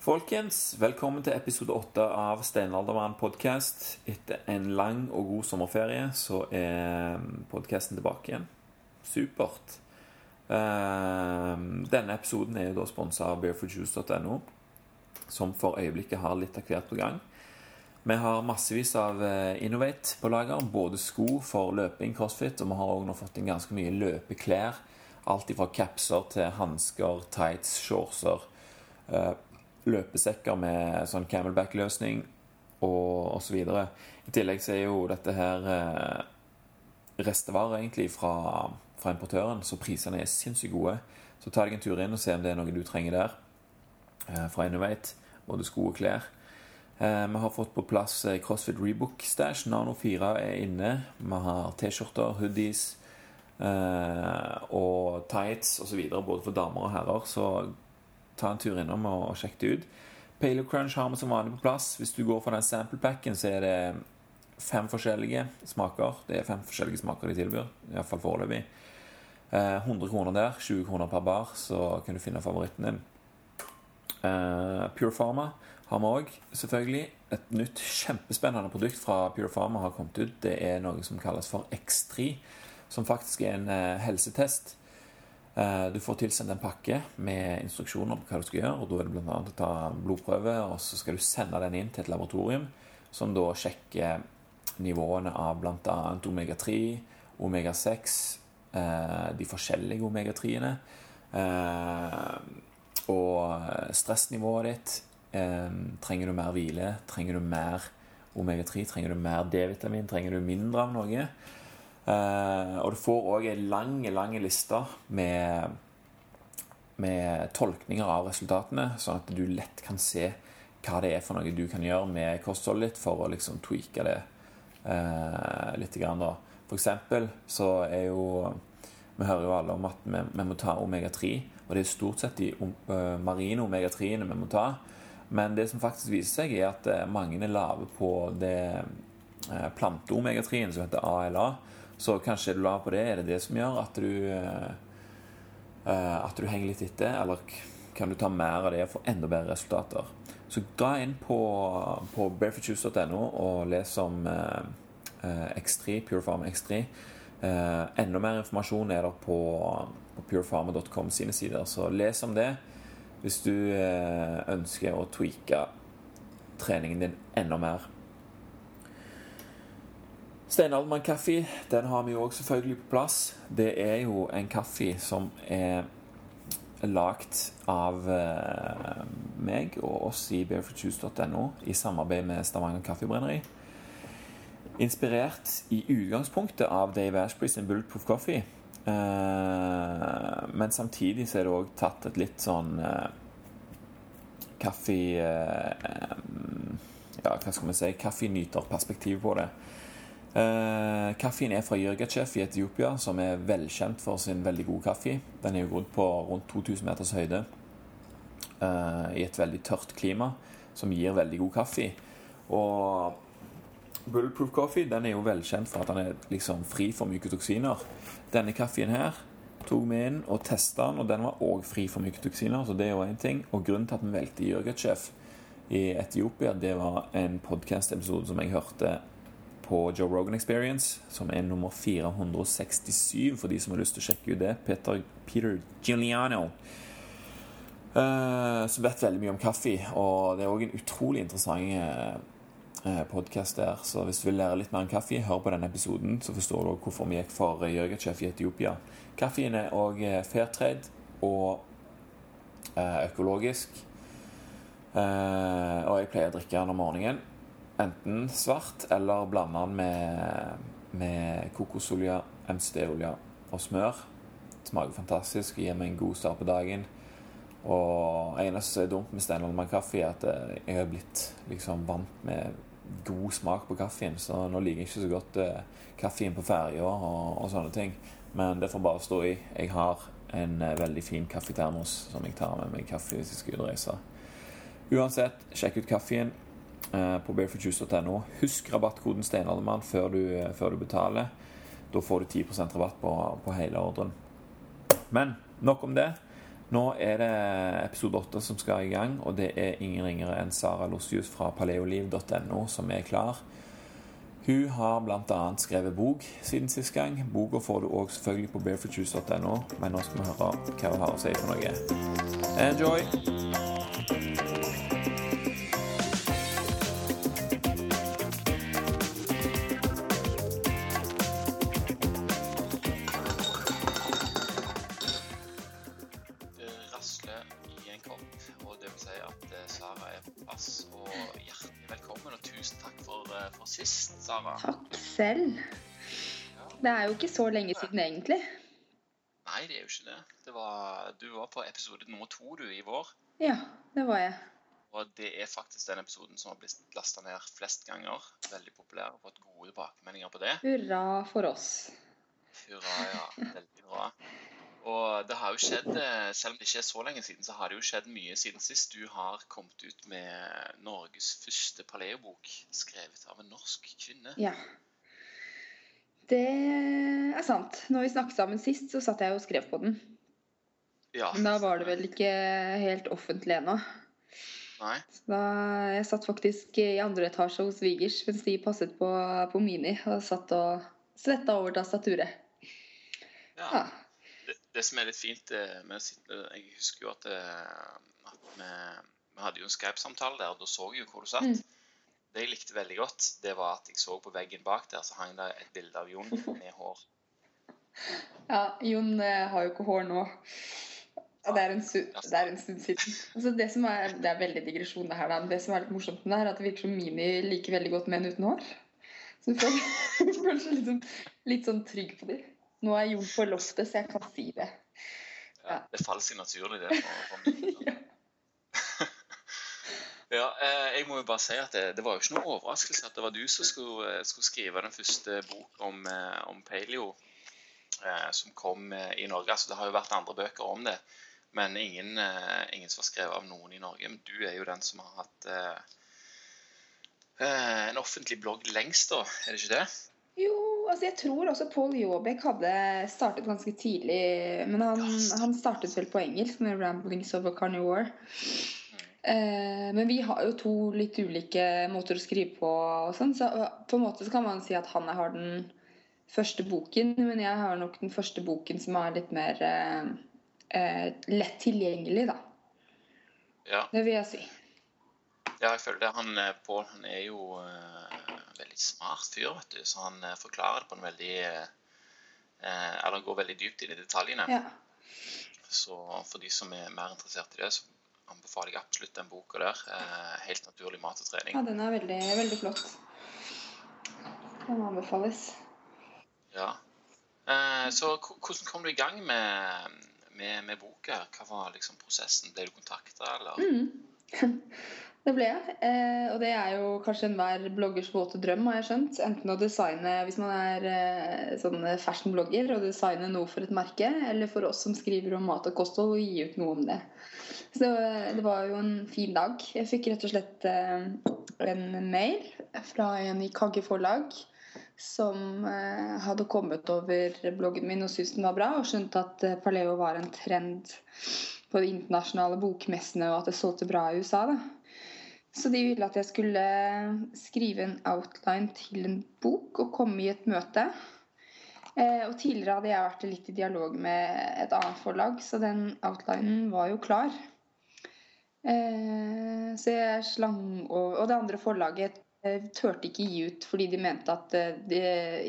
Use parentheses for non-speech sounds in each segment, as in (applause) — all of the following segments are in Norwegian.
Folkens, velkommen til episode åtte av Steinaldermann podkast. Etter en lang og god sommerferie så er podkasten tilbake igjen. Supert. Ehm, denne episoden er jo da sponsa av barefootjuice.no, som for øyeblikket har litt av hvert på gang. Vi har massevis av eh, Innovate på lager, både sko for løping, crossfit, og vi har også nå fått inn ganske mye løpeklær. Alt fra kapser til hansker, tights, shortser. Løpesekker med sånn camelback-løsning og osv. I tillegg så er jo dette her eh, restevarer egentlig fra, fra, importøren, så prisene er sinnssykt gode. Så ta deg en tur inn og se om det er noe du trenger der eh, fra Innovate. Både sko og klær. Eh, vi har fått på plass eh, CrossFit Rebook Stash. Nano 4 er inne. Vi har T-skjorter, hoodies eh, og tights osv. både for damer og herrer. Så ta en tur innom og, og sjekk det ut. Paleo Crunch har vi som vanlig på plass. Hvis du går for den sample-packen, så er det fem forskjellige smaker. Det er fem forskjellige smaker de tilbyr, iallfall foreløpig. Eh, 100 kroner der, 20 kroner per bar, så kan du finne favoritten din. Eh, Pure Pharma har vi òg, selvfølgelig. Et nytt kjempespennende produkt fra Pure Pharma har kommet ut. Det er noe som kalles for X3, som faktisk er en eh, helsetest Eh, du får tilsendt en pakke med instruksjoner på hva du skal gjøre. og Da er det bl.a. å ta blodprøve, og så skal du sende den inn til et laboratorium som da sjekker nivåene av bl.a. omega-3, omega-6, eh, de forskjellige omega-3-ene, eh, og stressnivået ditt. Trenger du mer hvile? Trenger du mer omega-3? Trenger du mer D-vitamin? Trenger du mindre av noe? Uh, og du får òg ei lang, lang liste med, med tolkninger av resultatene, sånn at du lett kan se hva det er for noe du kan gjøre med kostholdet ditt for å liksom tweake det uh, litt. Grann, da. For eksempel så er jo Vi hører jo alle om at vi, vi må ta omega-3, og det er stort sett de uh, marine omega-3-ene vi må ta. Men det som faktisk viser seg, er at mange er lave på det plante-omega-3-en som heter ALA så kanskje er du lav på det. Er det det som gjør at du uh, At du henger litt etter? Eller kan du ta mer av det og få enda bedre resultater? Så ga inn på, på barefootjuice.no og les om uh, X3, Purefarm X3. Uh, enda mer informasjon er der på, på purefarmer.com sine sider, så les om det hvis du ønsker å tweake treningen din enda mer. Steinaldermann kaffe den har vi jo òg selvfølgelig på plass. Det er jo en kaffe som er lagd av eh, meg og oss i barefootjuice.no i samarbeid med Stavanger Kaffebrenneri. Inspirert i utgangspunktet av Dave Ashbury sin Bulletproof Coffee. Eh, men samtidig så er det òg tatt et litt sånn eh, kaffe... Ja, hva skal vi si Kaffenyterperspektiv på det. Eh, kaffen er fra Jørgachev i Etiopia, som er velkjent for sin veldig gode kaffe. Den er jo grodd på rundt 2000 meters høyde eh, i et veldig tørt klima, som gir veldig god kaffe. Og Bulletproof Coffee den er jo velkjent for at den er liksom fri for mykotoksiner. Denne kaffen her tok vi inn og testa den, og den var òg fri for mykotoksiner. Så det er jo én ting. Og grunnen til at vi valgte Jørgachev i Etiopia, det var en podkast-episode som jeg hørte på Joe Rogan Experience, som er nummer 467 for de som har lyst til å sjekke ut det. Peter, Peter Giuliano. Uh, som vet veldig mye om kaffe. Og det er òg en utrolig interessant uh, eh, podkast der. Så hvis du vil lære litt mer om kaffe, hør på denne episoden, så forstår du hvorfor vi gikk for Jørgachev i Etiopia. Kaffen er òg fairtrade og uh, økologisk. og jeg pleier å drikke den om morgenen enten svart eller blanda den med, med kokosolje, MCD-olje og smør. Det smaker fantastisk gir meg en god start på dagen. Og eneste som er dumt med Steinholm kaffe, er at eh, jeg har blitt liksom vant med god smak på kaffen. Så nå liker jeg ikke så godt eh, kaffen på ferja og, og, sånne ting. Men det får bare stå i. Jeg har en uh, veldig fin kaffetermos som jeg tar med meg kaffe hvis jeg skal ut og reise. Uansett, sjekk ut kaffen. Eh, på barefootjuice.no. Husk rabattkoden Steinaldermann før, eh, før, du betaler. Da får du 10% rabatt på, på hele ordren. Men nok om det. Nå er det episode 8 som skal i gang, og det er ingen ringere enn Sara Lossius fra paleoliv.no som er klar. Hun har bl.a. skrevet bok siden sist gang. Boka får du òg selvfølgelig på barefootjuice.no, men nå skal vi høre hva hun har å si for noe. Enjoy! Det er jo ikke så lenge siden, egentlig. Nei, det er jo ikke det. det var, du var på episode nummer to du, i vår. Ja, det var jeg. Og det er faktisk den episoden som har blitt lasta ned flest ganger. Veldig populær og fått gode tilbakemeldinger på det. Hurra for oss. Hurra, ja. Veldig bra. Og det har jo skjedd, eh, selv om det ikke er så lenge siden, så har det jo skjedd mye siden sist. Du har kommet ut med Norges første paleobok, skrevet av en norsk kvinne. Ja. Det er sant. Når vi snakket sammen sist, så satt jeg og skrev på den. Ja. Men da var det vel ikke helt offentlig ennå. Nei? Så Da, jeg satt faktisk i andre etasje hos svigers mens de passet på, på Mini, og satt og svetta over tastaturet. Ja. Ja. Det, det som er litt fint med å sitte Jeg husker jo at, eh, at vi, vi hadde jo en Skype-samtale der, og da så jeg jo hvor du satt. Mm. Det jeg likte veldig godt, det var at jeg så på veggen bak der, så hang det et bilde av Jon med hår. Ja, Jon eh, har jo ikke hår nå. Ja, det, er en det er en stund siden. Altså det, som er, det er veldig digresjon, det her. Da. Det som er litt morsomt med det, er at det virker som Mini liker veldig godt menn uten hår. Så du (laughs) føler, seg litt sånn, litt sånn trygg på dem. Nå er Jon på loftet, så jeg kan si det. Ja, det faller seg naturlig, det. For, for. (laughs) ja, eh, jeg må jo bare si at det, det var jo ikke noe overraskelse at det var du som skulle, eh, skulle skrive den første bok om, eh, om paleo som kom i Norge. Altså, det har jo vært andre bøker om det, men ingen, ingen som har skrevet av noen i Norge. Men du er jo den som har hatt en offentlig blogg lengst, da. Er det ikke det? Jo, altså jeg tror også Paul Jåbek hadde startet ganske tidlig. Men han, han startet vel på engelsk med 'Ramblings of a Carnivore'. Eh, men vi har jo to litt ulike måter å skrive på, og sånn, så på en måte kan man si at han har den første boken, men jeg har nok den første boken som er litt mer eh, eh, lett tilgjengelig, da. Ja. Det vil jeg si. Ja, jeg føler det. Han, eh, Pål han er jo eh, veldig smart fyr, vet du. Så han eh, forklarer det på en veldig eh, eh, Eller går veldig dypt inn i detaljene. Ja. Så for de som er mer interessert i det, så anbefaler jeg absolutt den boka der. Eh, helt naturlig mat og trening. ja, den er veldig, veldig flott. Den anbefales. Ja. Eh, så hvordan kom du i gang med, med, med boka? Hva var liksom prosessen? Ble du kontakta, eller? Mm. (laughs) Det ble jeg. Eh, og det er jo kanskje enhver bloggers våte drøm, har jeg skjønt. Enten å designe, hvis man er sånn fashion-blogger, å designe noe for et merke, eller for oss som skriver om mat og kosthold, å gi ut noe om det. Så det var, jo en fin dag. Jeg fikk rett og slett eh, en mail fra en i Kagge forlag som eh, hadde kommet over bloggen min og syntes den var bra, og skjønte at eh, paleo var en trend på de internasjonale bokmessene, og at det solgte bra i USA. da. Så de ville at jeg skulle skrive en outline til en bok og komme i et møte. Eh, og tidligere hadde jeg vært litt i dialog med et annet forlag, så den outlinen var jo klar. Eh, så jeg slang over Og det andre forlaget eh, turte ikke gi ut fordi de mente at eh, det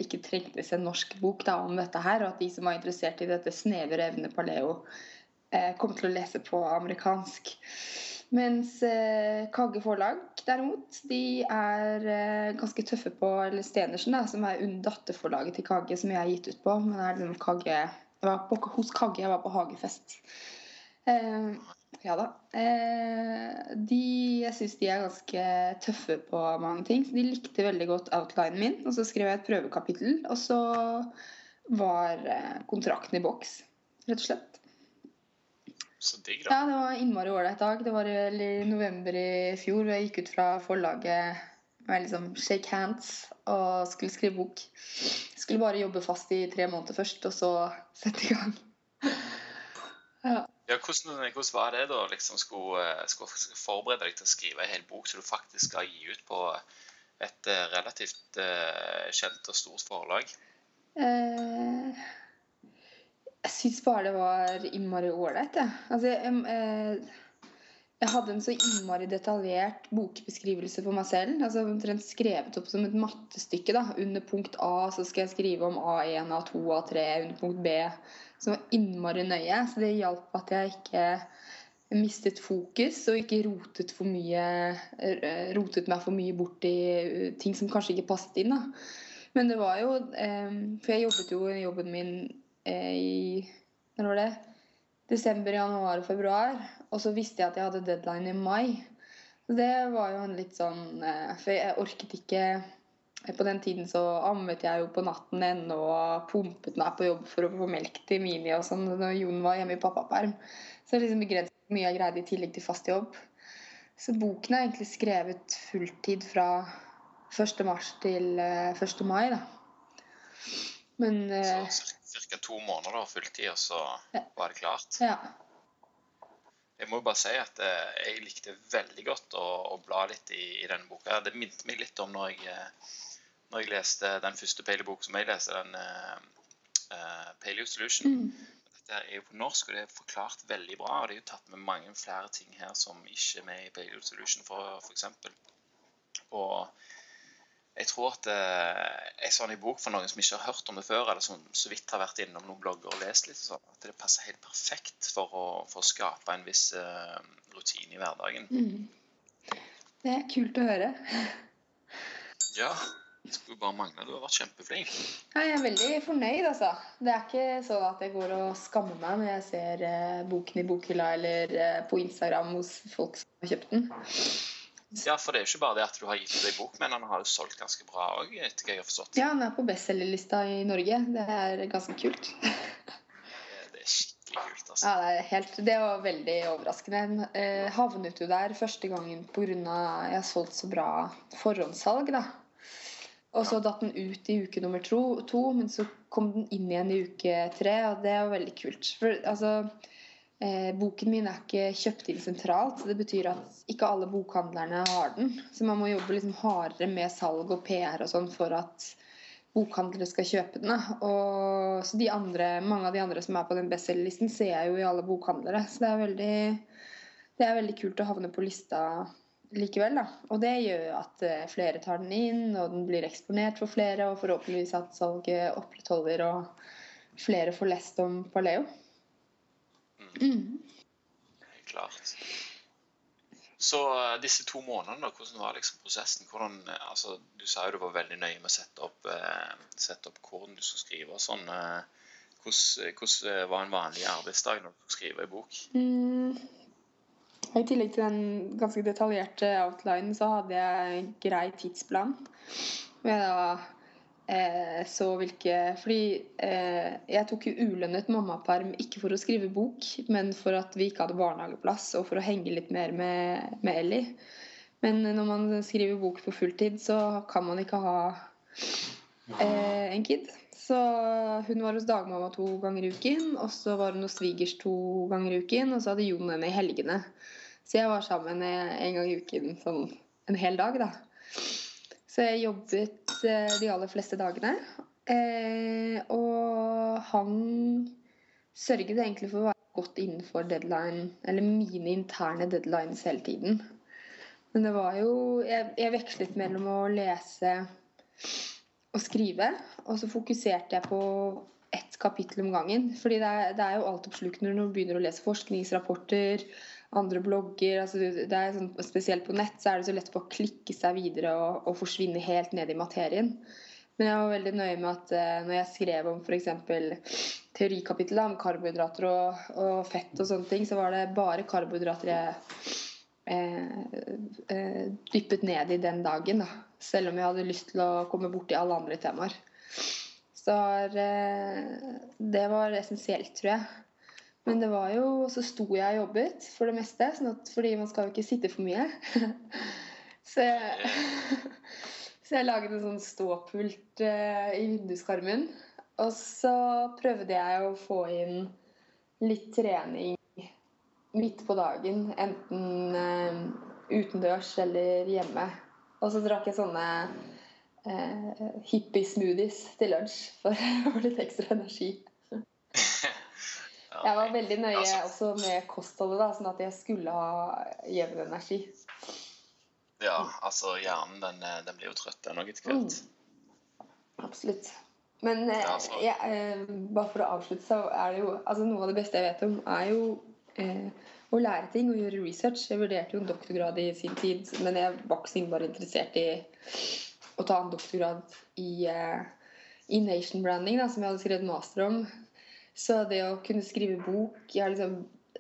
ikke trengtes en norsk bok da, om dette her, og at de som var interessert i dette snevre evnet paleo, kom til å lese på amerikansk. Mens Kagge forlag derimot, de er ganske tøffe på eller Stenersen, da, som er datterforlaget til Kagge, som jeg har gitt ut på. Men det er liksom Kagge, jeg var på, hos Kagge, jeg var på hagefest. Eh, ja da. Eh, de, jeg syns de er ganske tøffe på mange ting. Så de likte veldig godt outlinen min. Og så skrev jeg et prøvekapittel, og så var eh, kontrakten i boks, rett og slett. Så digg, da. Ja, det var innmari ålreit dag. Det var i november i fjor. og Jeg gikk ut fra forlaget med liksom shake hands og skulle skrive bok. Skulle bare jobbe fast i tre måneder først, og så sette i gang. (laughs) Ja. Ja, hvordan, hvordan, var det da liksom skulle, skulle, forberede deg til å skrive en hel bok som du faktisk skal gi ut på et relativt uh, kjent og stort forlag? Uh, jeg syns bare det var innmari ålreit, jeg. Altså, jeg, uh, jeg hadde en så innmari detaljert bokbeskrivelse for meg selv. altså Omtrent skrevet opp som et mattestykke. da, Under punkt A så skal jeg skrive om A1, A2, A3. Under punkt B som var innmari nøye. Så det hjalp at jeg ikke mistet fokus og ikke rotet, for mye, eh, rotet meg for mye bort i eh, ting som kanskje ikke passet inn. da. Men det var jo eh, For jeg jobbet jo jobben min i Når var det? Desember, januar og februar. Og så visste jeg at jeg hadde deadline i mai. Så det var jo en litt sånn For jeg orket ikke på den tiden så ammet jeg jo på natten ennå og pumpet meg på jobb for å få melk til Mini og sånn når Jon var hjemme i pappaperm. Så det liksom begrenset mye jeg greide i tillegg til fast jobb. Så boken er egentlig skrevet fulltid fra 1. mars til 1. Eh, mai, da. Men uh, Så ca. to måneder fulltid, og så var det klart? Ja. Jeg må jo bare si at uh, jeg likte veldig godt å, å bla litt i, i, denne boka. Det minte meg litt om når jeg uh, når jeg leste den første Paleo-boka som jeg leste, den uh, Paleo Solution. Mm. Dette er jo på norsk, og det er forklart veldig bra. Og det er jo tatt med mange flere ting her som ikke er med i Paleo Solution, for f.eks. Og jeg tror at uh, den sånn bok for noen som ikke har hørt om det før, eller som så vidt har vært innom noen blogger og lest litt, sånn, at det passer helt perfekt for å, for å skape en viss uh, rutine i hverdagen. Mm. Det er kult å høre. (laughs) Ja. Det skulle bare mangle. Du har vært kjempeflink. Jeg er veldig fornøyd, altså. Det er ikke sånn at jeg går og skammer meg når jeg ser eh, boken i bokhylla eller eh, på Instagram hos folk som har kjøpt den. Ja, for det er jo ikke bare det at du har gitt ut ei bok, men han har jo solgt ganske bra òg, etter hva jeg har forstått. Ja, han er på bestselgerlista i Norge. Det er ganske kult. det er skikkelig kult, altså. Ja, det, er helt, det var veldig overraskende. Jeg havnet jo der første gangen pga. jeg har solgt så bra forhåndssalg, da. Og så datt den ut i uke nummer to, to, men så kom den inn igjen i uke tre, og det var veldig kult. For altså eh, Boken min er ikke kjøpt inn sentralt. så Det betyr at ikke alle bokhandlerne har den. Så man må jobbe liksom hardere med salg og PR og sånn for at bokhandlere skal kjøpe den. Og, så de andre, mange av de andre som er på den bestselgerlisten, ser jeg jo i alle bokhandlere. Så det er veldig, det er veldig kult å havne på lista likevel. Da. Og det gjør at eh, flere tar den inn, og den blir eksponert for flere, og forhåpentligvis at salget opprettholder, og flere får lest om paleo. Mm. Klart. Så uh, disse to månedene, hvordan var liksom prosessen? Hvordan, uh, altså, du sa jo du var veldig nøye med å sette opp, uh, sette opp hvordan du skulle skrive og sånn. hvordan, hvordan var en vanlig arbeidsdag når du skulle skrive en bok? Mm. I tillegg til den ganske detaljerte outlinen, så hadde jeg grei tidsplan. Med da eh, så hvilke Fordi eh, jeg tok jo ulønnet mammaperm ikke for å skrive bok, men for at vi ikke hadde barnehageplass, og for å henge litt mer med, med Ellie. Men når man skriver bok på fulltid, så kan man ikke ha eh, en kid. Så hun var hos dagmamma to ganger i uken, og så var hun hos svigers to ganger i uken, og så hadde Jon henne i helgene. Så jeg var sammen en gang i uken sånn en hel dag, da. Så jeg jobbet de aller fleste dagene. Eh, og han sørget egentlig for å være godt innenfor deadline, eller mine interne deadlines hele tiden. Men det var jo Jeg, jeg vekslet mellom å lese og skrive, og så fokuserte jeg på ett kapittel om gangen. Fordi det er, det er jo altoppslukende når du begynner å lese forskningsrapporter, andre blogger altså sånn, Spesielt på nett så er det så lett for å klikke seg videre og, og forsvinne helt ned i materien. Men jeg var veldig nøye med at uh, når jeg skrev om f.eks. teorikapittelet om karbohydrater og, og, fett og sånne ting, så var det bare karbohydrater jeg eh, eh, dyppet ned i den dagen. Da. Selv om jeg hadde lyst til å komme borti alle andre temaer. Så eh, det var essensielt, tror jeg. Men det var jo Så sto jeg og jobbet for det meste, sånn at, fordi man skal jo ikke sitte for mye. (laughs) så, jeg, (laughs) så jeg laget en sånn ståpult uh, i vinduskarmen. Og så prøvde jeg å få inn litt trening midt på dagen, enten eh, utendørs eller hjemme. Og så drakk jeg sånne eh, hippie-smoothies til lunsj for (laughs) å få litt ekstra energi. Jeg var veldig nøye Altså- også med kostholdet, da, sånn at jeg skulle ha jevn energi. Ja, altså hjernen den, eh, den blir jo trøtt den òg etter hvert. Absolutt. Men eh, Ja, jeg, eh, bare for å avslutte, så er det jo altså Noe av det beste jeg vet om, er jo eh, å lære ting og gjøre research. Jeg vurderte jo en doktorgrad i sin tid, men jeg var ikke så innmari interessert i å ta en doktorgrad i, eh, i nation branding, da, som jeg hadde skrevet master om. Så det å kunne skrive bok Jeg har liksom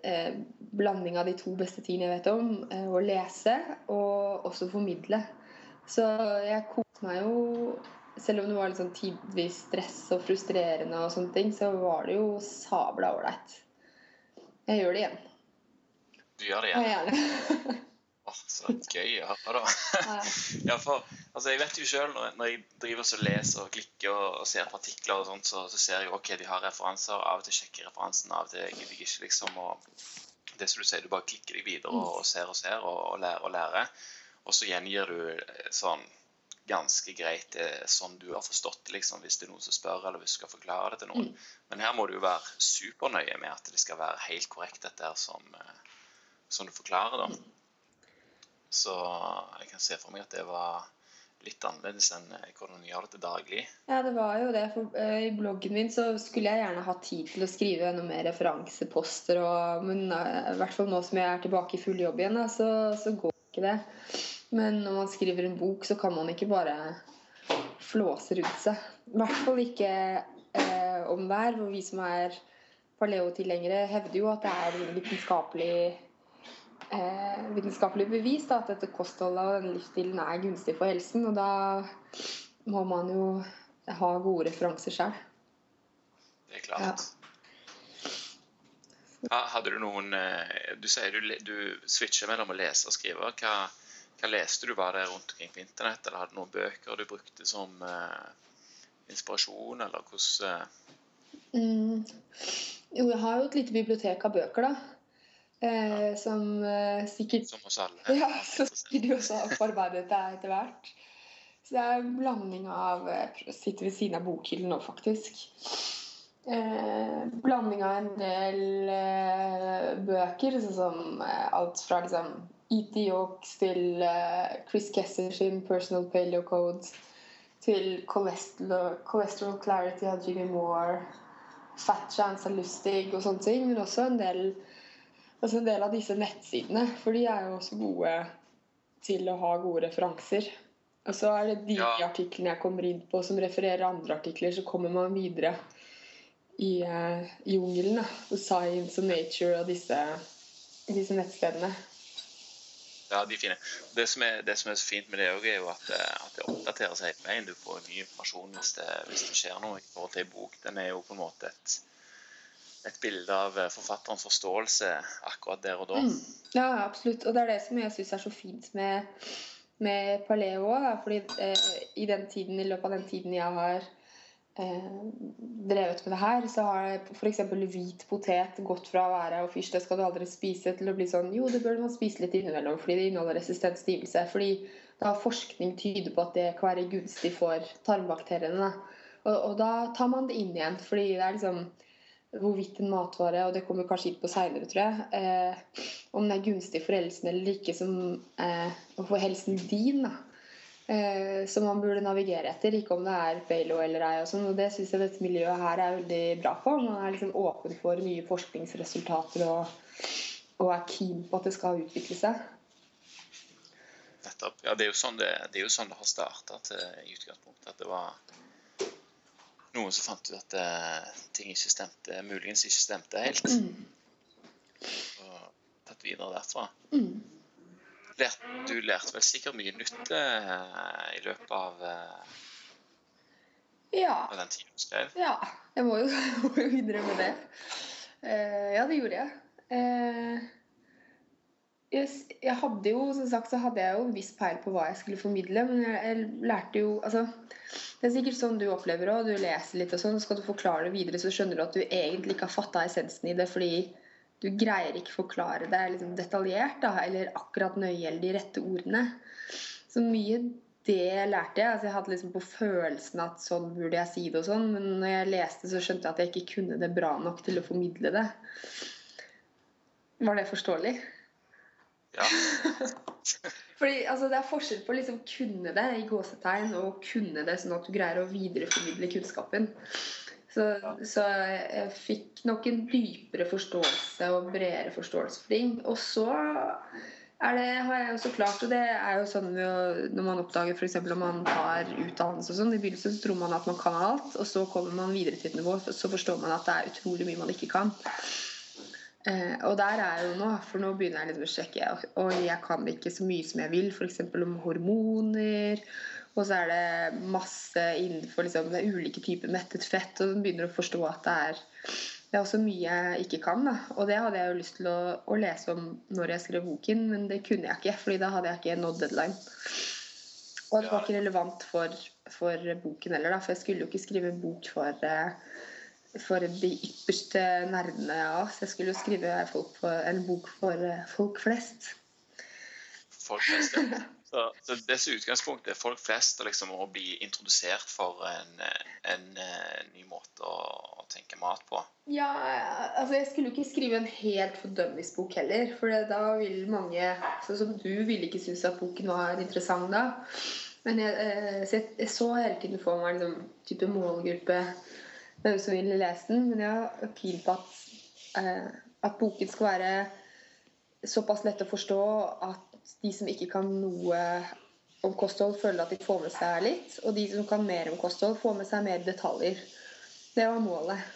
eh, blanding av de to beste tingene jeg vet om. Eh, å lese og også formidle. Så jeg koste meg jo Selv om det var litt sånn tidvis stress og frustrerende, og sånne ting, så var det jo sabla ålreit. Jeg gjør det igjen. Du gjør det Ja, igjen. gjerne. (laughs) Så gøy å høre, da. Ja. (laughs) For altså, Jeg vet jo sjøl når, når jeg driver og leser og klikker og, og ser på artikler, og sånt, så, så ser jeg jo ok, de har referanser. Av og til sjekker jeg referansen, av og til gidder jeg ikke. liksom, og Det som du sier, du bare klikker deg videre og, og ser og ser og, og lærer og lærer. Og så gjengir du eh, sånn ganske greit det sånn du har forstått det, liksom, hvis det er noen som spør, eller hvis du skal forklare det til noen. Men her må du jo være supernøye med at det skal være helt korrekt, dette her som, eh, som du forklarer. da. Så jeg kan se for meg at det var litt annerledes enn hvordan jeg gjør det daglig. Ja, det var jo det. For eh, I bloggen min så skulle jeg gjerne hatt tid til å skrive noe mer referanseposter. Og, men eh, i hvert fall nå som jeg er tilbake i full jobb igjen, så, så går ikke det. Men når man skriver en bok, så kan man ikke bare flåse rundt seg. I hvert fall ikke eh, om hver. hvor vi som er paleotilhengere, hevder jo at det er vitenskapelig eh, vitenskapelig bevis da, at dette kostholdet og denne livsstilen er gunstig for helsen. Og da må man jo ha gode referanser sjøl. Det er klart. Ja. Hadde du noen eh, Du sier du, du switcher mellom å lese og skrive. Hva, hva leste du? Var det rundt omkring på internett, eller hadde du noen bøker du brukte som eh, inspirasjon, eller hvordan eh, Mm. Jo, jeg har jo et lite bibliotek av bøker, da. Eh, som eh, sikkert Som oss alle? (laughs) Ja, så sikkert du også har forarbeidet deg etter hvert. Så det er en blanding av Jeg sitter ved siden av bokhyllen nå, faktisk. Eh, blanding av en del eh, bøker, sånn som eh, alt fra liksom E.T. Yorks til eh, Chris Kessers sin Personal Paleo Code til Cholesterol, Cholesterol Clarity av Jimmy Moore, Fat Chance av Lustig og sånne ting. Men også en del altså en del av disse nettsidene. For de er jo også gode til å ha gode referanser. Og så er det de Ja. artiklene jeg kommer inn på som refererer andre artikler, så kommer man videre i uh, jungelen. Science og Nature og disse, disse nettstedene. Ja, de er fine. Det som er, det som er så fint med det òg, er jo at, eh, at det oppdaterer seg hele veien. Du får ny informasjon hvis det, hvis det skjer noe i forhold til ei bok. Den er jo på en måte et, et bilde av eh, forfatterens forståelse akkurat der og da. Mm. Ja, absolutt. Og det er det som jeg syns er så fint med, med paleo òg. Fordi eh, i, den tiden, i løpet av den tiden jeg har eh, drevet med det her, så har f.eks. hvit potet gått fra å være og fysj, det skal du aldri spise, til å bli sånn jo, det bør man spise litt innimellom fordi det inneholder resistent stivelse. Fordi da forskning tyder på at det kan være gunstig for tarmbakteriene. Og, og da tar man det inn igjen, fordi det er liksom hvorvidt en matvare, og det kommer kanskje inn på seinere, tror jeg, eh, om den er gunstig for helsen eller ikke, som, eh, for helsen din, da. Eh, som man burde navigere etter, ikke om det er Balo eller ei. Og sånn, og det syns jeg dette miljøet her er veldig bra på. Man er liksom åpen for nye forskningsresultater og, og er keen på at det skal utvikle seg. Nettopp. Ja, det er jo sånn det, det, jo sånn det har starta i utgangspunktet. At det var noen som fant ut at uh, ting ikke stemte, muligens ikke stemte helt. Og tatt videre derfra. Mm. Lært, du lærte vel sikkert mye nytt uh, i løpet av, uh, Ja. av den tiden du skrev? Ja, jeg må jo, (laughs) må jo innrømme det. Ja, det gjorde jeg. Eh, jeg. Hadde jo, som sagt, så hadde jeg jo en viss peil på hva jeg skulle formidle, men jeg, jeg lærte jo altså, Det er sikkert sånn du opplever òg. Du leser litt, og sånn, så skal du forklare det videre, så skjønner du at du egentlig ikke har fatta essensen i det fordi du greier ikke forklare det liksom detaljert, da, eller akkurat nøye eller de rette ordene. Så mye det lærte jeg. altså Jeg hadde liksom på følelsen at sånn burde jeg si det, og sånn, men når jeg leste, så skjønte jeg at jeg ikke kunne det bra nok til å formidle det. Var det forståelig? Fordi altså, Det er forskjell på å liksom kunne det i gåsetegn og kunne det sånn at du greier å videreformidle kunnskapen. Så, så, jeg fikk nok en dypere forståelse og bredere forståelse for ting. Og så er det, har jeg også klart, og det er jo sånn når man oppdager f.eks. om man tar utdannelse og sånn, I begynnelsen så tror man at man kan alt, og så kommer man videre til et nivå, så forstår man at det er utrolig mye man ikke kan. Eh, og der er jo nå, for nå begynner jeg liksom å sjekke. Og jeg kan ikke så mye som jeg vil, f.eks. om hormoner og så er det masse innenfor liksom, det er ulike typer mettet fett. Og begynner å forstå at det er, det er også mye jeg ikke kan. Da. Og det hadde jeg jo lyst til å, å, lese om når jeg skrev boken, men det kunne jeg ikke. fordi da hadde jeg ikke nådd deadline. Og det var ikke relevant for, for boken heller, da, for jeg skulle jo ikke skrive en bok for, eh, for de ypperste nerdene av oss. Jeg skulle jo skrive for, en bok for eh, folk flest. Folk flest, ja. Så, så dets utgangspunkt er folk flest og liksom å bli introdusert for en, en, en, eh, ny måte å, å, tenke mat på. Ja, altså jeg skulle jo ikke skrive en helt fordømmingsbok heller. For da vil mange, sånn som du, ville ikke synes at boken var interessant da. Men jeg, eh, så jeg, jeg så hele tiden for meg liksom, type målgruppe hvem som ville lese den. Men jeg har keen på at, eh, at boken skal være såpass lett å forstå at de som ikke kan noe om kosthold, føler at de får med seg litt. Og de som kan mer om kosthold, får med seg mer detaljer. Det var målet.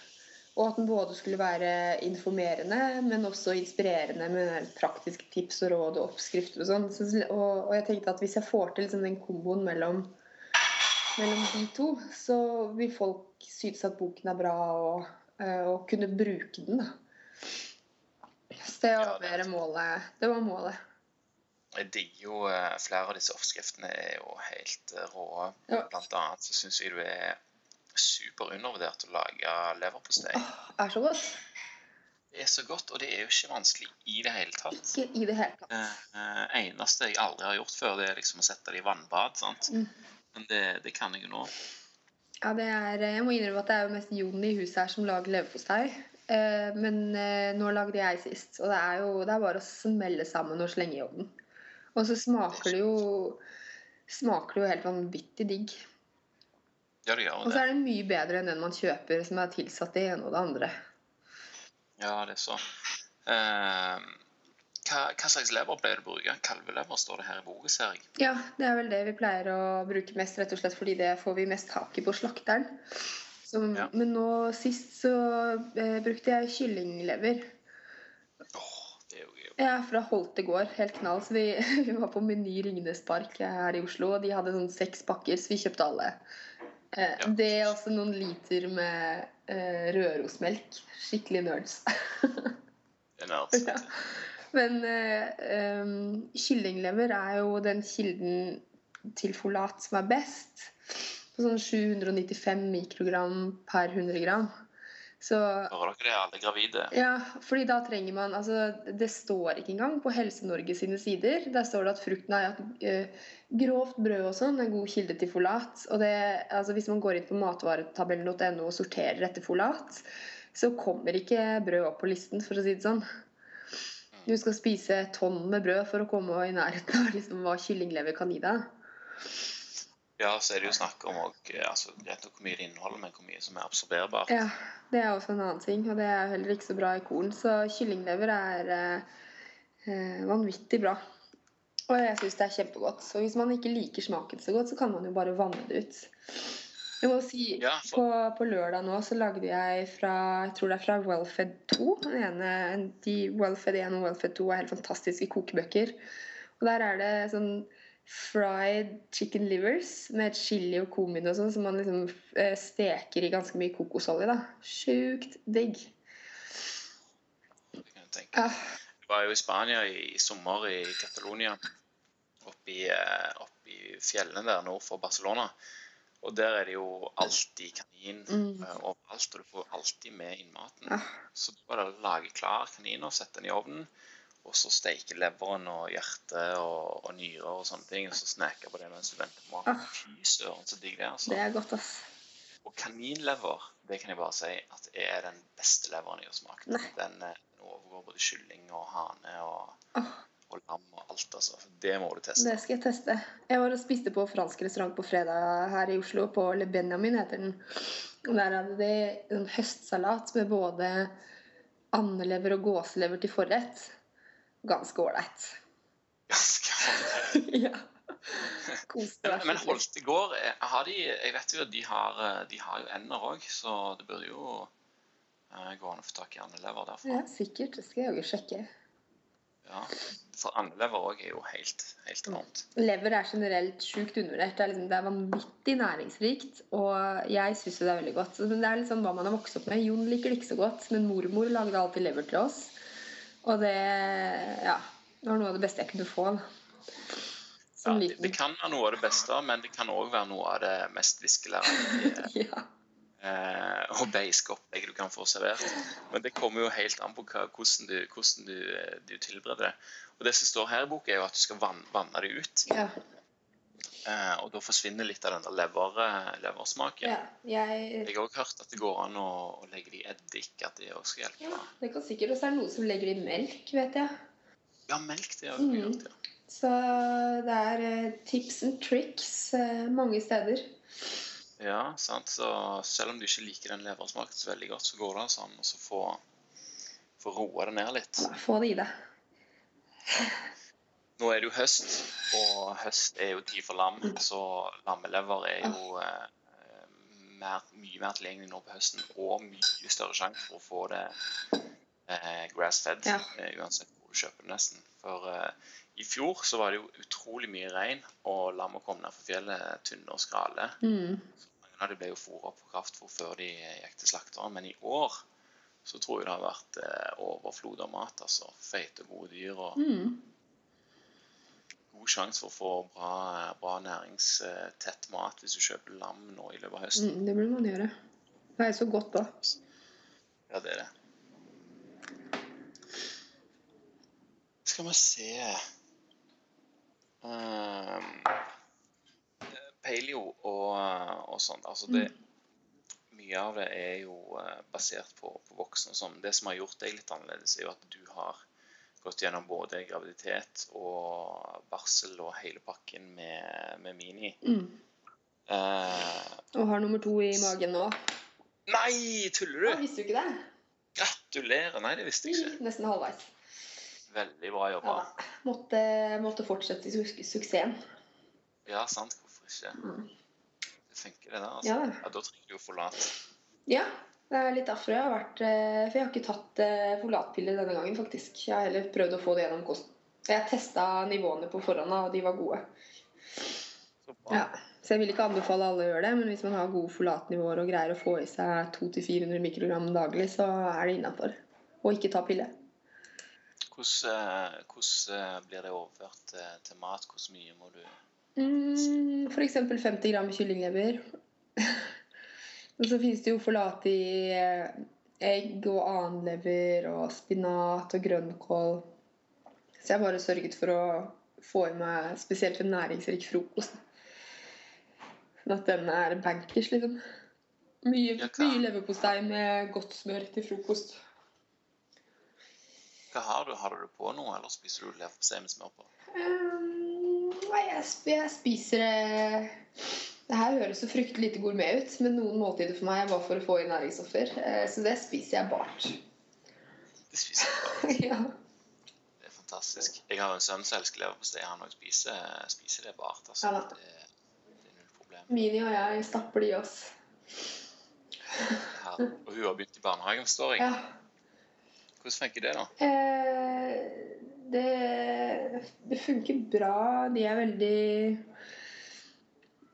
Og at den både skulle være informerende, men også inspirerende med praktiske tips og råd og oppskrifter og sånn. Og, og, jeg tenkte at hvis jeg får til liksom den komboen mellom, mellom, de to, så vil folk synes at boken er bra og, eh, og kunne bruke den. da. Så det var målet. Det var målet. Jeg digger jo eh, flere av disse oppskriftene er jo helt eh, rå. Ja. Blant annet så syns jeg du er superundervurdert å lage leverpostei. Oh, er så godt. Det er så godt, og det er jo ikke vanskelig i det hele tatt. Ikke i det hele tatt. Det eh, eneste jeg aldri har gjort før, det er liksom å sette det i vannbad. sant? Mm. Men det, det, kan jeg jo nå. Ja, det er, Jeg må innrømme at det er jo mest Jon i huset her som lager leverpostei. Men nå lagde jeg sist, og det er jo det er bare å smelle sammen og slenge i ovnen. Og så smaker det jo smaker det jo helt vanvittig digg. Ja, det gjør det. Og så er det mye bedre enn den man kjøper som er tilsatt det ene og det andre. Ja, det er så. Uh, hva, hva, slags lever pleier du å bruke? Kalvelever står det her i boka, ser jeg. Ja, det er vel det vi pleier å bruke mest, rett og slett fordi det får vi mest tak i på slakteren. Så, ja. Men nå sist så eh, brukte jeg kyllinglever. Oh, det er jo gøy. ja, fra Holte gård. Helt knall. Så vi, (laughs) vi var på Meny Ringnes Park her i Oslo, og de hadde sånn seks pakker, så vi kjøpte alle. Eh, ja. Det er også noen liter med eh, Rørosmelk. Skikkelig nerds. (laughs) det er nerds. Ja. Men uh, um, kyllinglever er jo den kilden til folat som er best. På sånn 795 mikrogram per 100 gram. Så, Hører dere det, alle gravide? Ja, fordi da trenger man altså, Det står ikke engang på Helse-Norge sine sider. Der står det at frukten er at uh, grovt brød og sånn er god kilde til folat. Og det, altså, hvis man går inn på matvaretabellen.no og sorterer etter folat, så kommer ikke brød opp på listen, for å si det sånn. Du skal spise tonn med brød for å komme i nærheten av liksom, hva kyllinglever kan gi deg. Ja, så er det jo snakk om altså, hvor mye det inneholder, men hvor mye som er absorberbart. Ja, det er også en annen ting, og det er heller ikke så bra i korn. Så kyllinglever er eh, vanvittig bra. Og jeg syns det er kjempegodt. Så hvis man ikke liker smaken så godt, så kan man jo bare vanne det ut. Jeg må si, ja, på, på, lørdag nå så lagde jeg fra jeg tror det er fra Wellfed 2. Den ene, de Wellfed 1 og Wellfed 2 er helt fantastiske kokebøker. Og der er det sånn fried chicken livers med chili og kummin og sånn, som man liksom eh, steker i ganske mye kokosolje. da. Sjukt digg. Det kan jeg tenke. Ja. Jeg var jo i Spania i, i sommer, i Catalonia. Oppi, eh, oppi fjellene der nord for Barcelona. Og der er det jo alltid kanin Mm. eh, overalt, og du får alltid med innmaten. Ah. Så du bare lager klar kaniner, setter den i ovnen, og så steker leveren og hjertet og, og nyrer og sånne ting, og så sneker på det mens du venter på maten. Ah. Fy søren, så digg det er. altså. Det er godt, ass. Og kaninlever, det kan jeg bare si at er den beste leveren jeg har smakt. Den, eh, den overgår både kylling og hane og, Åh. Og lam og alt, altså. Det må du teste. Det skal jeg teste. Jeg var og spiste på fransk restaurant på fredag her i Oslo. På Le Benjamin heter den. Og Der hadde de en høstsalat med både andelever og gåselever til forrett. Ganske ålreit. (laughs) Ja. Men, men holdt det går eh, har de, Jeg vet jo at de har, eh, de har jo ender òg, så det burde jo eh, gå an å få tak i andelever derfra. Ja, sikkert. Det skal jeg jo sjekke. Ja. For andelever òg er jo helt, helt enormt. Lever er generelt sjukt undervurdert. Det er, liksom, det er vanvittig næringsrikt, og jeg syns det er veldig godt. Men det er liksom hva man har vokst opp med. Jon liker det ikke så godt, men mormor lagde alltid lever til oss. Og det ja, det var noe av det beste jeg kunne få. da. Ja, det, det kan være noe av det beste, men det kan òg være noe av det mest viskelærende (laughs) Ja. Eh, og beiske opplegget du kan få servert. Men det kommer jo helt an på hva, hvordan, du, hvordan du, eh, du tilbereder det. Og det som står her i boka, er jo at du skal vann, vanne det ut. ja. Eh, og da forsvinner litt av den der lever, eh, leversmaken. ja. Jeg Jeg har også hørt at det går an å, å legge det i eddik, at det også skal hjelpe. ja, Det kan sikkert. Og så er det noen som legger det i melk, vet jeg. Ja, melk det har Mm. gjort, ja. Så det er eh, tips and tricks mange steder. Ja, sant. Så selv om du ikke liker den leversmaken så veldig godt, så går det altså an å så få, få roa det ned litt. Få det i deg. Nå er det jo høst, og høst er jo tid for lam, så lammelever er jo eh, mer, mye mer tilgjengelig nå på høsten, og mye større sjanse for å få det eh, grass-fed, Ja. eh, uansett hvor du kjøper det nesten. For eh, i fjor så var det jo utrolig mye regn, og lammet kom ned fra fjellet tynne og skrale. Mm. Mange av de ble jo fôret på kraftfôr før de gikk til slakteren, men i år så tror jeg det har vært eh, overflod av mat. altså Feite gode dyr. og Mm. god sjanse for å få bra, bra næringstett mat hvis du kjøper lam nå i løpet av høsten. Mm, det burde man gjøre. Det er så godt da. Ja, det er det. Skal vi se Paleo og, og sånn. Altså det, mye av det er jo eh, basert på, på voksne og sånn. Det som har gjort deg litt annerledes, er jo at du har gått gjennom både graviditet og barsel og hele pakken med, med Mini. Mm. Uh, Og har nummer to i magen nå. nei, tuller du? visste du ikke det? Gratulerer. Nei, det visste jeg ikke. Nesten halvveis. Veldig bra jobba. Ja, måtte, måtte fortsette su suksessen. Ja, sant. Hvorfor ikke? Mm. Det funker, det der. altså. Ja, Ja. Da trenger du jo forlat. Ja, det er litt derfor jeg har vært eh, For jeg har ikke tatt forlatpiller denne gangen, faktisk. Jeg har heller prøvd å få det gjennom kosten. Jeg testa nivåene på forhånd, og de var gode. Så. Ja. Så jeg vil ikke anbefale alle å gjøre det, men hvis man har gode folatnivåer og greier å få i seg 200-400 mikrogram daglig, så er det innafor. Og ikke ta pille. Hvordan, eh, hvordan eh, blir det overført eh, til mat? Hvor mye må du Mm, eksempel 50 gram kyllinglever. (laughs) og så finnes det jo forlate i egg og annenlever og spinat og grønnkål. Så jeg bare sørget for å få i meg spesielt en næringsrik frokost. Sånn at den er bankers, liksom. Mye, mye leverpostei med godt smør til frokost. Hva har du? Har du det på noe, eller spiser du leverpostei med smør på? Um, nei, jeg, jeg spiser det Det her høres så fryktelig lite gourmet ut, men noen måltider for meg er bare for å få i næringsstoffer. Eh, Så det spiser jeg bart. Det spiser jeg bart. (laughs) ja. Det er fantastisk. Jeg har en sønn som elsker leverpostei. Han òg spiser, spiser det bart. Altså. Ja. Det, det er null problem. Mini og jeg stapper de oss. Her. Og hun har begynt i barnehagen, forstår jeg. Ja. Hvordan funker det, da? Eh, det, det funker bra. De er veldig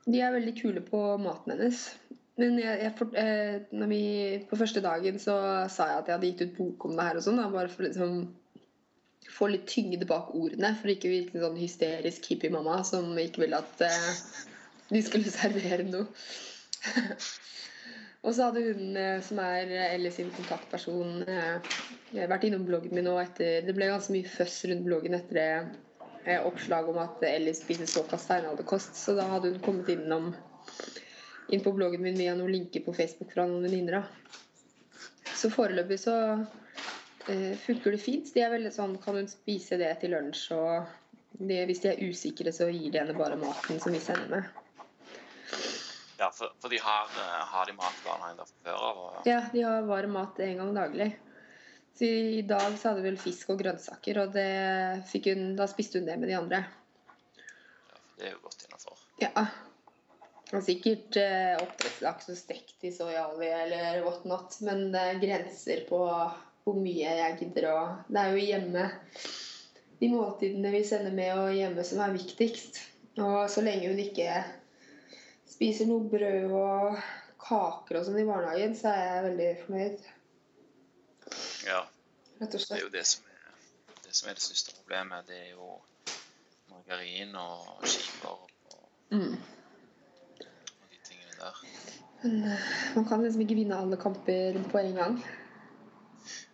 De er veldig kule på maten hennes. Men jeg, jeg, for- eh, vi, på første dagen så sa jeg at jeg hadde gitt ut bok om det her, og sånn, bare for liksom, få litt tyngde bak ordene. For ikke å virke sånn hysterisk hippiemamma som ikke ville at eh, de skulle (laughs) servere noe. Og så hadde hun eh, som er Ellie sin kontaktperson, eh, vært innom bloggen min nå etter Det ble ganske mye føss rundt bloggen etter det eh, oppslag om at Ellie spiser såkalt steinalderkost. Så da hadde hun kommet innom inn på bloggen min via noen linker på Facebook fra noen venninner. Så foreløpig så eh, funker det fint. De er veldig sånn Kan hun spise det til lunsj? Og det, hvis de er usikre, så gir de henne bare maten som vi sender med. Ja, for, for de har, eh, har, de mat i barnehagen der fra før av? Og... Ja, de har varm mat en gang daglig. Så I dag så hadde vi vel fisk og grønnsaker, og hun, da spiste hun det med de andre. Ja, for det er jo godt innafor. Ja. Og sikkert eh, oppdrettslaks og stekt i soyaolje eller whatnot, men det er grenser på hvor mye jeg gidder å Det er jo hjemme de måltidene vi sender med og hjemme som er viktigst. Og så lenge hun ikke spiser noe brød og kaker og sånn i barnehagen, så er jeg veldig fornøyd. Ja. Rett og slett. Det er jo det som er det, som er det største problemet. Det er jo margarin og skiver og mm der. Men uh, man kan liksom ikke vinne alle kamper på en gang.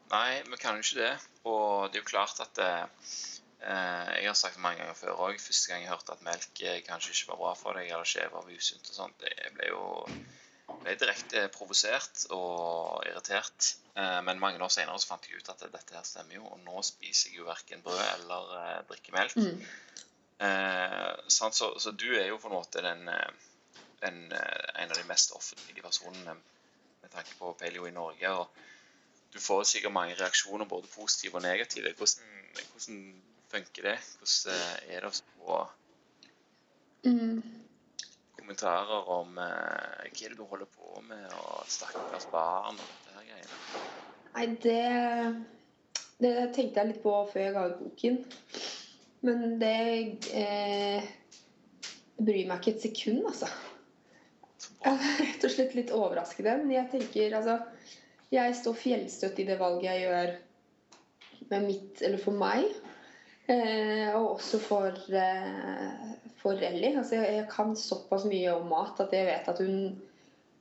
Nei, vi kan jo ikke det. Og det er jo klart at uh, Jeg har sagt det mange ganger før òg. Første gang jeg hørte at melk kanskje ikke var bra for deg, eller skjev var usunt og sånt, jeg ble jo ble direkte provosert og irritert. Men mange år senere så fant jeg ut at dette her stemmer jo. Og nå spiser jeg jo verken brød eller drikker melk. Mm. Så, så, du er jo på en måte den en, eh, en, av de mest offentlige personene med tanke på paleo i Norge. og Du får sikkert mange reaksjoner, både positive og negative. Hvordan, hvordan funker det? Hvordan eh, er det å få mm. kommentarer om uh, hva er det du holder på med, og stakkars barn og dette her greiene? Nei, det, det tenkte jeg litt på før jeg ga ut boken. Men det eh, bryr meg ikke et sekund, altså. jeg Rett og slett litt overraskende. Men jeg tenker altså Jeg står fjellstøtt i det valget jeg gjør med mitt, eller for meg. Eh, og også for, eh, for Ellie. Altså, jeg, jeg, kan såpass mye om mat at jeg vet at hun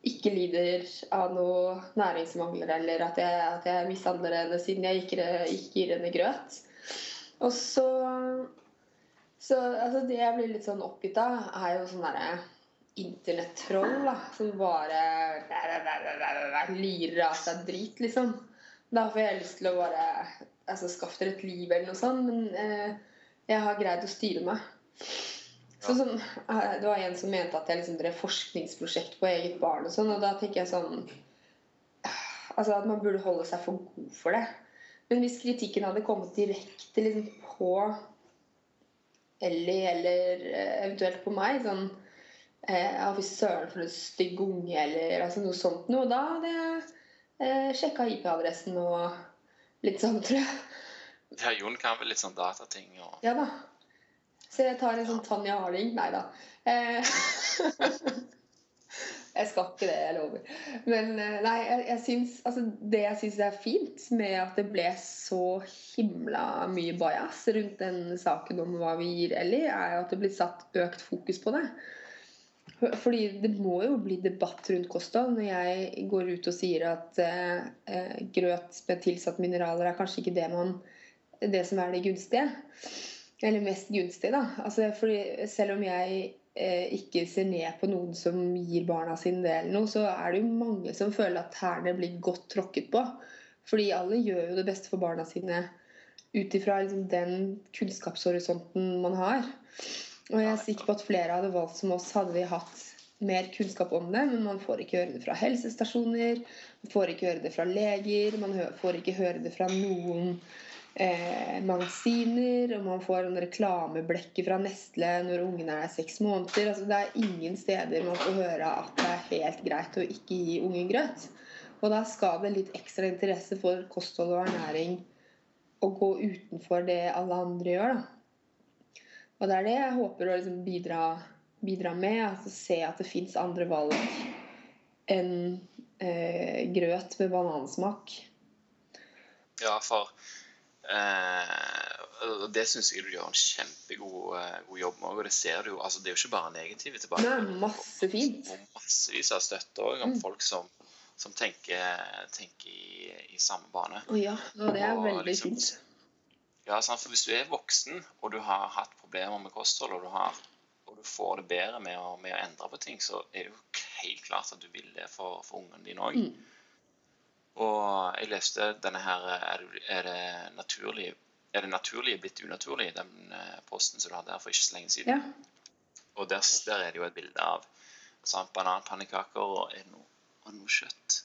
ikke lider av noe næringsmangler, eller at jeg, at jeg mishandler henne siden jeg ikke, ikke gir henne grøt. Og så, så altså Det jeg blir litt sånn oppgitt av, er jo sånn derre internettroll som bare lirer av seg drit, liksom. Da får jeg lyst til å bare altså, skaffe dere et liv eller noe sånt. Men eh, jeg har greid å styre meg. Så, sånn, eh, det var en som mente at jeg liksom drev forskningsprosjekt på eget barn. Og sånn, og da tenker jeg sånn altså At man burde holde seg for god for det. Men hvis kritikken hadde kommet direkte liksom, på Ellie eller eh, eventuelt på meg sånn eh, fy søren for en stygg unge, eller altså, noe sånt noe. Da hadde jeg eh, sjekka IP-adressen og litt sånn, tror jeg. Ja, Jon kan vel litt sånn datating og Ja da. Så jeg tar en sånn Tanja Harling. Nei da. Eh, (laughs) jeg skal ikke det, jeg lover. Men eh, nei, jeg, jeg syns, altså, det jeg syns er fint med at det ble så himla mye bajas rundt den saken om hva vi gir Ellie, er jo at det blir satt økt fokus på det. Fordi det må jo bli debatt rundt kosthold når jeg går ut og sier at eh, grøt med tilsatt mineraler er kanskje ikke det, man, det som er det gunstige. Eller mest gunstige, da. Altså, fordi selv om jeg eh, ikke ser ned på noen som gir barna sine det, eller noe, så er det jo mange som føler at tærne blir godt tråkket på. Fordi alle gjør jo det beste for barna sine ut ifra liksom, den kunnskapshorisonten man har. Og jeg er sikker på at flere hadde valgt som oss, hadde vi hatt mer kunnskap om det. Men man får ikke høre det fra helsestasjoner, man får ikke høre det fra leger, man får ikke høre det fra noen eh, magasiner. Og man får en reklameblekke fra Nestle når ungene er seks måneder. Altså, det er ingen steder man får høre at det er helt greit å ikke gi ungen grøt. Og da skal det litt ekstra interesse for kosthold og ernæring å gå utenfor det alle andre gjør. da. Og det er det jeg håper å liksom bidra, bidra, med. Altså se at det fins andre valg enn eh, grøt med banansmak. Ja, for eh, det syns jeg du gjør en kjempegod eh, god jobb med. Og det ser du jo. altså Det er jo ikke bare negative Det er masse fint. Og massevis av støtte òg om Mm. folk som, som tenker, tenker i, i samme bane. Å ja, og det er Og veldig liksom- fint. Ja, sant? for Hvis du er voksen og du har hatt problemer med kosthold, og du, har, og du får det bedre med å, med å endre på ting, så er det jo helt klart at du vil det for, for ungene dine òg. Mm. Og jeg leste denne her Er det, er det naturlig er det naturlige blitt unaturlig, den eh, posten som du hadde her for ikke så lenge siden? Ja. Og der, der er det jo et bilde av sant, bananpannekaker og er det noe, er det noe kjøtt?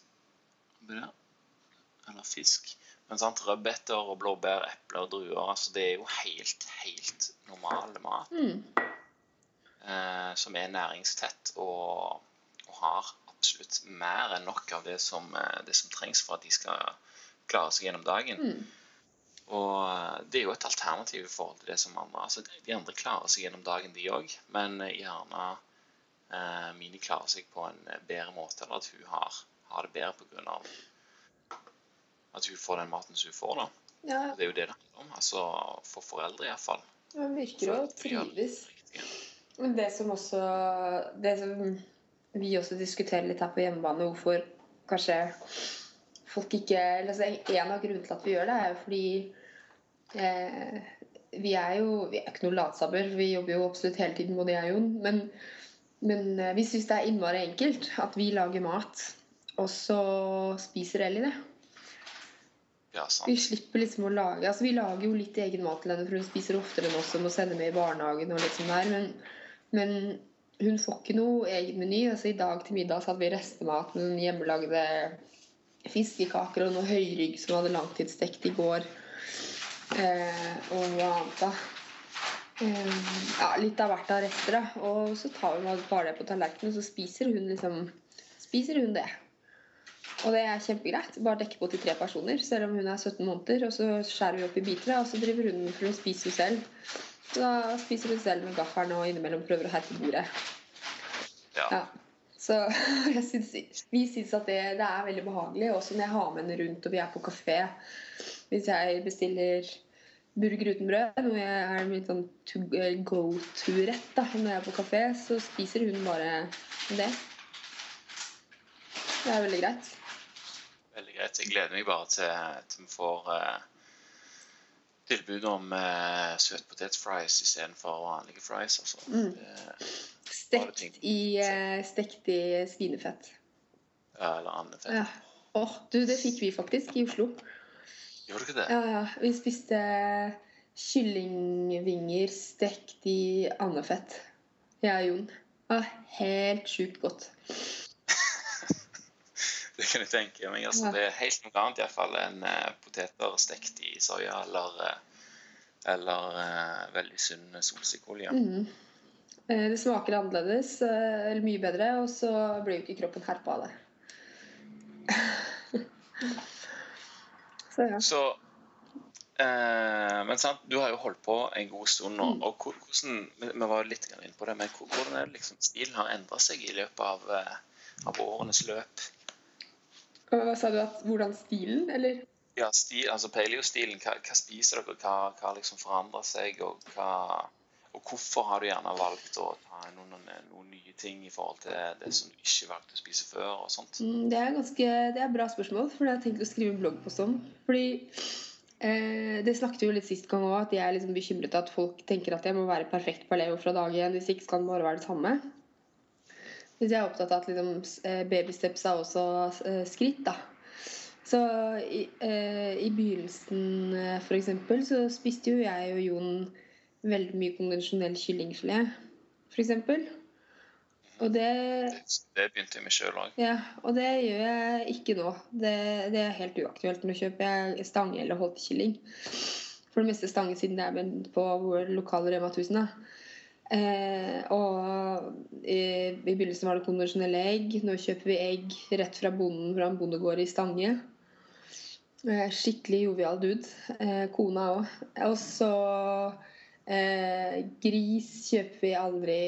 Eller fisk. Men sant, rødbeter og blåbær, epler og druer altså Det er jo helt, helt normal mat Mm. eh, som er næringstett og, og har absolutt mer enn nok av det som, eh, det som trengs for at de skal klare seg gjennom dagen. Mm. Og eh, det er jo et alternativ i forhold til det som andre altså De andre klarer seg gjennom dagen, de òg, men eh, gjerne eh, Mini klarer seg på en bedre måte, eller at hun har, har det bedre pga. At hun får den maten som hun får. da. Ja, Det er jo det det handler om. altså For foreldre, iallfall. hun virker å trives. Men det som også Det som vi også diskuterer litt her på hjemmebane, hvorfor kanskje folk ikke eller altså En av grunnene til at vi gjør det, er jo fordi eh, vi er jo vi er ikke noen latsabber. Vi jobber jo absolutt hele tiden, både jeg og Jon. Men, men eh, vi syns det er innmari enkelt at vi lager mat, og så spiser Ellie det. Ja. Vi slipper liksom å lage altså Vi lager jo litt egen mat til henne, for hun spiser oftere enn oss og må sende med i barnehagen. og liksom der, men, men hun får ikke noe egen meny. altså I dag til middag så hadde vi restemat med noen hjemmelagde fiskekaker og noe høyrygg som hadde langtidsstekt i går. Eh, og noe annet da? Eh, ja, litt av hvert av rester. da Og så tar hun bare det på tallerkenen, og så spiser hun liksom Spiser hun det. Og det er kjempegreit. Bare dekke på til tre personer, selv om hun er 17 måneder. Og så skjærer vi opp i biter, og så driver hun for å spise hun selv. Så da spiser hun selv med gaffelen og innimellom prøver å herpe bordet. Ja. Ja. Så (laughs) synes, vi syns at det, det er veldig behagelig. Også når jeg har med henne rundt og vi er på kafé. Hvis jeg bestiller burger uten brød, noe jeg er min sånn eh, go to-rett når jeg er på kafé, så spiser hun bare det. Det er veldig greit. Veldig greit. Jeg gleder meg bare til, til vi får uh, tilbud om uh, søtpotetfries istedenfor vanlige fries. Altså. Mm. Det, Stekt i, uh, stekt i svinefett. ja, eller andefett. Ja. Åh, du, det fikk vi faktisk i Oslo. Gjorde du ikke det? Ja, ja. Vi spiste kyllingvinger stekt i andefett. Jeg og Jon. Det var helt sjukt godt. Det kan tenke meg. Altså. Det er helt noe annet iallfall enn eh, poteter stekt i soya eller, eh, eller uh, veldig sunn solsikkeolje. Eh, Det smaker annerledes, eller mye bedre, og så blir jo ikke kroppen herpa av det. (laughs) så ja. Så eh, Men sant, du har jo holdt på en god stund nå. Mm. og hvordan, Vi var litt inne på det, men hvordan er det liksom stilen har endra seg i løpet av, av årenes løp? Hva sa du? at Hvordan stilen, eller? Ja, stil, altså Paleo-stilen, hva, hva spiser dere? Hva, hva liksom forandrer seg? Og, hva, og hvorfor har du gjerne valgt å ta noen, noen nye ting i forhold til det som du ikke valgte å spise før? og sånt? Mm, Det er ganske, det er bra spørsmål, for det har jeg tenkt å skrive en bloggpost om. Fordi eh, Det snakket vi jo litt sist gang òg, at jeg er liksom bekymret at folk tenker at jeg må være perfekt paleo fra dag én. Hvis ikke skal den bare være det samme. Hvis jeg er opptatt av at liksom, eh, babysteps er også eh, skritt, da. Så i, eh, i begynnelsen, f.eks., så spiste jo jeg og Jon veldig mye konvensjonell kyllingfilet, f.eks. Og det Det, det begynte jeg med sjøl òg. ja, og det gjør jeg ikke nå. Det, det er helt uaktuelt. Nå kjøper jeg stange eller holtekylling. For det meste stange siden det er på vår lokale Rema 1000. Eh, og i, i begynnelsen var det konvensjonelle egg. Nå kjøper vi egg rett fra bonden fra en bondegård i Stange. Eh, skikkelig jovial dude. Eh, kona òg. Og så eh, Gris kjøper vi aldri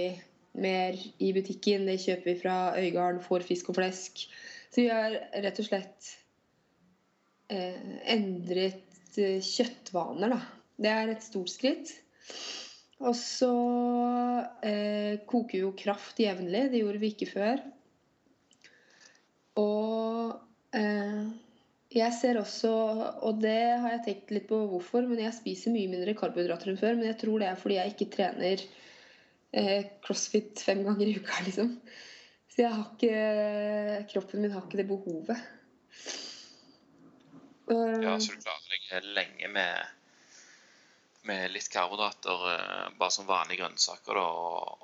mer i butikken. Det kjøper vi fra Øygarden, får fisk og flesk. Så vi har rett og slett eh, endret eh, kjøttvaner, da. Det er et stort skritt. Og så eh, koker jo kraft jevnlig. Det gjorde vi ikke før. Og eh, jeg ser også, og det har jeg tenkt litt på hvorfor, men jeg spiser mye mindre karbohydrater enn før. Men jeg tror det er fordi jeg ikke trener eh, crossfit fem ganger i uka, liksom. Så jeg har ikke Kroppen min har ikke det behovet. Ja, så du klarer deg lenge med med litt karbohydrater, eh, bare som vanlige grønnsaker da,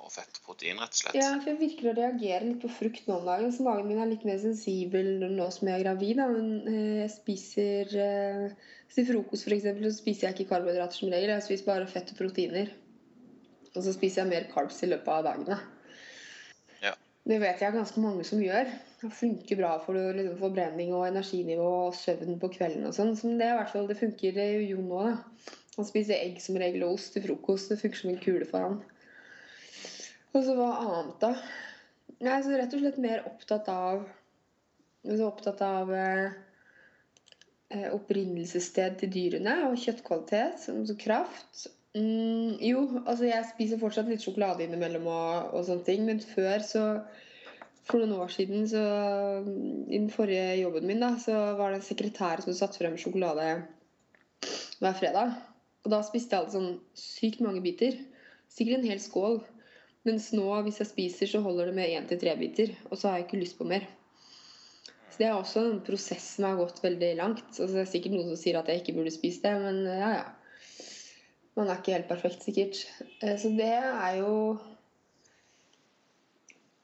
og fett og protein, rett og slett. Ja, for jeg virker å reagere litt på frukt nå om dagen. Så magen min er litt mer sensibel nå som jeg er gravid. Da. Men eh, jeg spiser eh, Til frokost eksempel, så spiser jeg ikke karbohydrater som regel. Jeg spiser bare fett og proteiner. Og så spiser jeg mer carbs i løpet av dagene. Ja. Det vet jeg ganske mange som gjør. Det funker bra for liksom, forbrenning og energinivå og søvn på kvelden og sånn. Så det, i hvert fall, det funker jo nå, da. Han spiser egg som regel og ost til frokost. Det funker som en kule for han. Og så hva annet, da? Er så rett og slett mer opptatt av så opptatt av eh, eh, opprinnelsessted til dyrene og kjøttkvalitet, som kraft. Mm, jo, altså jeg spiser fortsatt litt sjokolade innimellom og, og sånne ting, men før så For noen år siden, så I den forrige jobben min, da, så var det en sekretær som satte frem sjokolade hver fredag. Og da spiste jeg alltid sånn sykt mange biter. Sikkert en hel skål. Mens nå, hvis jeg spiser, så holder det med én til tre biter. Og så har jeg ikke lyst på mer. Så det er også en prosess som har gått veldig langt. Altså, det er sikkert noen som sier at jeg ikke burde spise det, men ja, ja. Man er ikke helt perfekt, sikkert. Eh, så det er jo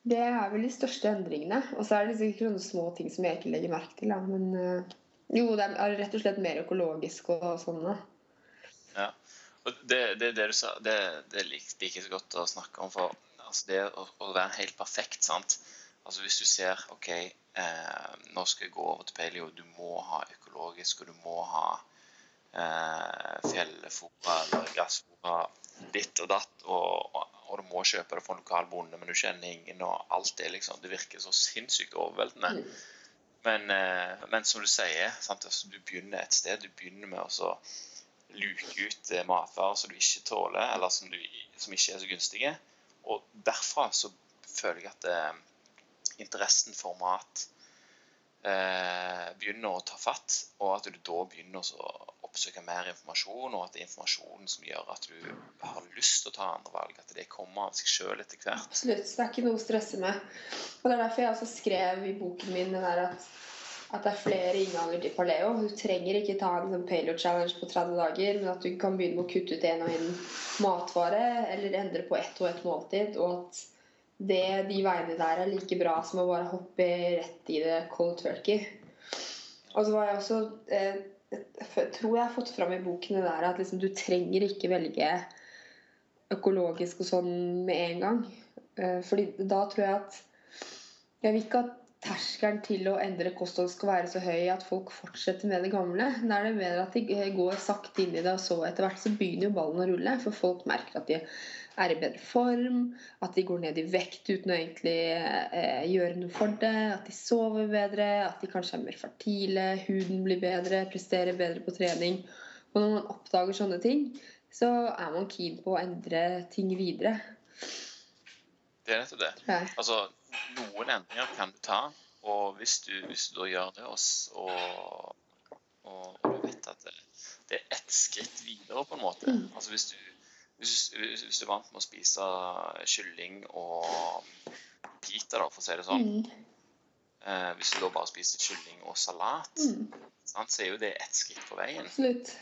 Det er vel de største endringene. Og så er det sikkert noen små ting som jeg ikke legger merke til. Da. Men eh, jo, det er rett og slett mer økologisk og sånn. Da. Ja. Og det, det, det, du sa, det, det liker jeg så godt å snakke om. For altså det å, å, være helt perfekt, sant. Altså Hvis du ser OK, eh, nå skal jeg gå over til paleo, du må ha økologisk, og du må ha eh, fjellfôra eller gassfôra ditt og datt, og, og, og, du må kjøpe det fra en lokal bonde, men du kjenner ingen, og alt det liksom. Det virker så sinnssykt overveldende. Mm. Men, eh, men, som du sier, sant? Altså, du begynner et sted. Du begynner med å luke ut eh, matvarer som du ikke tåler, eller som, du, som ikke er så gunstige. Og derfra så føler jeg at eh, interessen for mat eh, begynner å ta fatt, og at du da begynner å oppsøke mer informasjon, og at det er informasjonen som gjør at du har lyst til å ta andre valg. At det kommer av seg sjøl etter hvert. Absolutt. Det er ikke noe å stresse med. Og Det er derfor jeg også skrev i boken min det der at at det er flere innganger til paleo. Du trenger ikke ta en sånn paleo challenge på 30 dager, men at du kan begynne med å kutte ut en og en matvare, eller endre på ett og ett måltid. Og at det, de veiene der er like bra som å bare hoppe rett i det cold turkey. Og så var jeg også eh, tror jeg har fått fram i boken det der at liksom, du trenger ikke velge økologisk og sånn med en gang. Eh, fordi da tror jeg at Jeg vil ikke at terskelen til å endre kosthold skal være så høy at folk fortsetter med det gamle. Da er det mer at de går sakte inn i det, og så etter hvert så begynner jo ballen å rulle. For folk merker at de er i bedre form, at de går ned i vekt uten å egentlig eh, gjøre noe for det, at de sover bedre, at de kanskje er mer fertile, huden blir bedre, presterer bedre på trening. Og når man oppdager sånne ting, så er man keen på å endre ting videre. Det er nettopp det. Ja. Altså, noen endringer kan du ta, og hvis du, hvis du gjør det, og, og, og, du vet at det, det, er ett skritt videre, på en måte mm. altså hvis du, hvis, hvis du er vant med å spise kylling og pita, da, for å si det sånn mm. eh, Hvis du da bare spiser kylling og salat, mm. sant, så er jo det ett skritt på veien. Absolutt.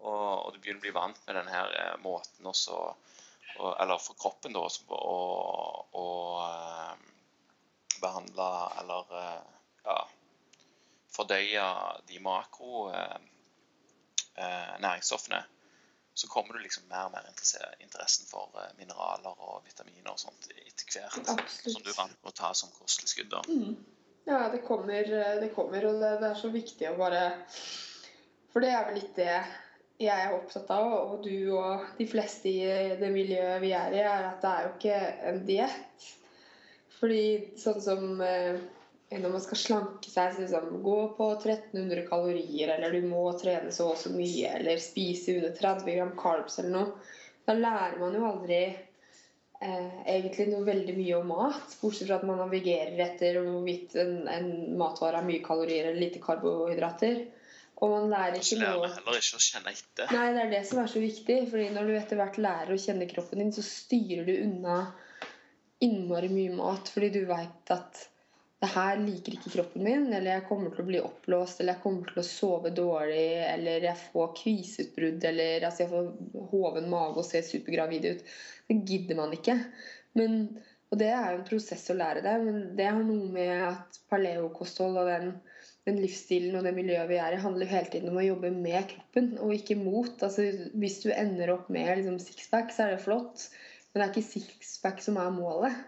Og, og, du begynner å bli vant med denne eh, måten også eller for kroppen, da, å, eh, behandle eller eh, ja, fordøye de makro eh, næringsstoffene, så kommer du liksom mer og mer interessen for mineraler og vitaminer og sånt etter hvert. Absolutt. Som du vant med å ta som kosttilskudd. Mm. Ja, det kommer, det kommer, og det, det er så viktig å bare For det er vel litt det jeg er opptatt av, og du og de fleste i det miljøet vi er i, er at det er jo ikke en diett. Fordi sånn som eh, når man skal slanke seg, så liksom gå på 1300 kalorier, eller du må trene så og så mye, eller spise under 30 gram carbs eller noe, da lærer man jo aldri eh, egentlig noe veldig mye om mat. Bortsett fra at man navigerer etter hvorvidt en, en matvare har mye kalorier eller lite karbohydrater. Og man lærer ikke noe heller ikke å kjenne etter. Nei, det er det som er så viktig. fordi når du etter hvert lærer å kjenne kroppen din, så styrer du unna innmari mye mat. Fordi du veit at det her liker ikke kroppen min, eller jeg kommer til å bli oppblåst, eller jeg kommer til å sove dårlig, eller jeg får kviseutbrudd, eller altså jeg får hoven mage og ser supergravid ut. Det gidder man ikke. Men, og det er jo en prosess å lære det, men det har noe med at paleokosthold og den den livsstilen og det miljøet vi er i, handler jo hele tiden om å jobbe med kroppen og ikke mot. Altså, hvis du ender opp med liksom, sixpack, så er det flott, men det er ikke sixpack som er målet.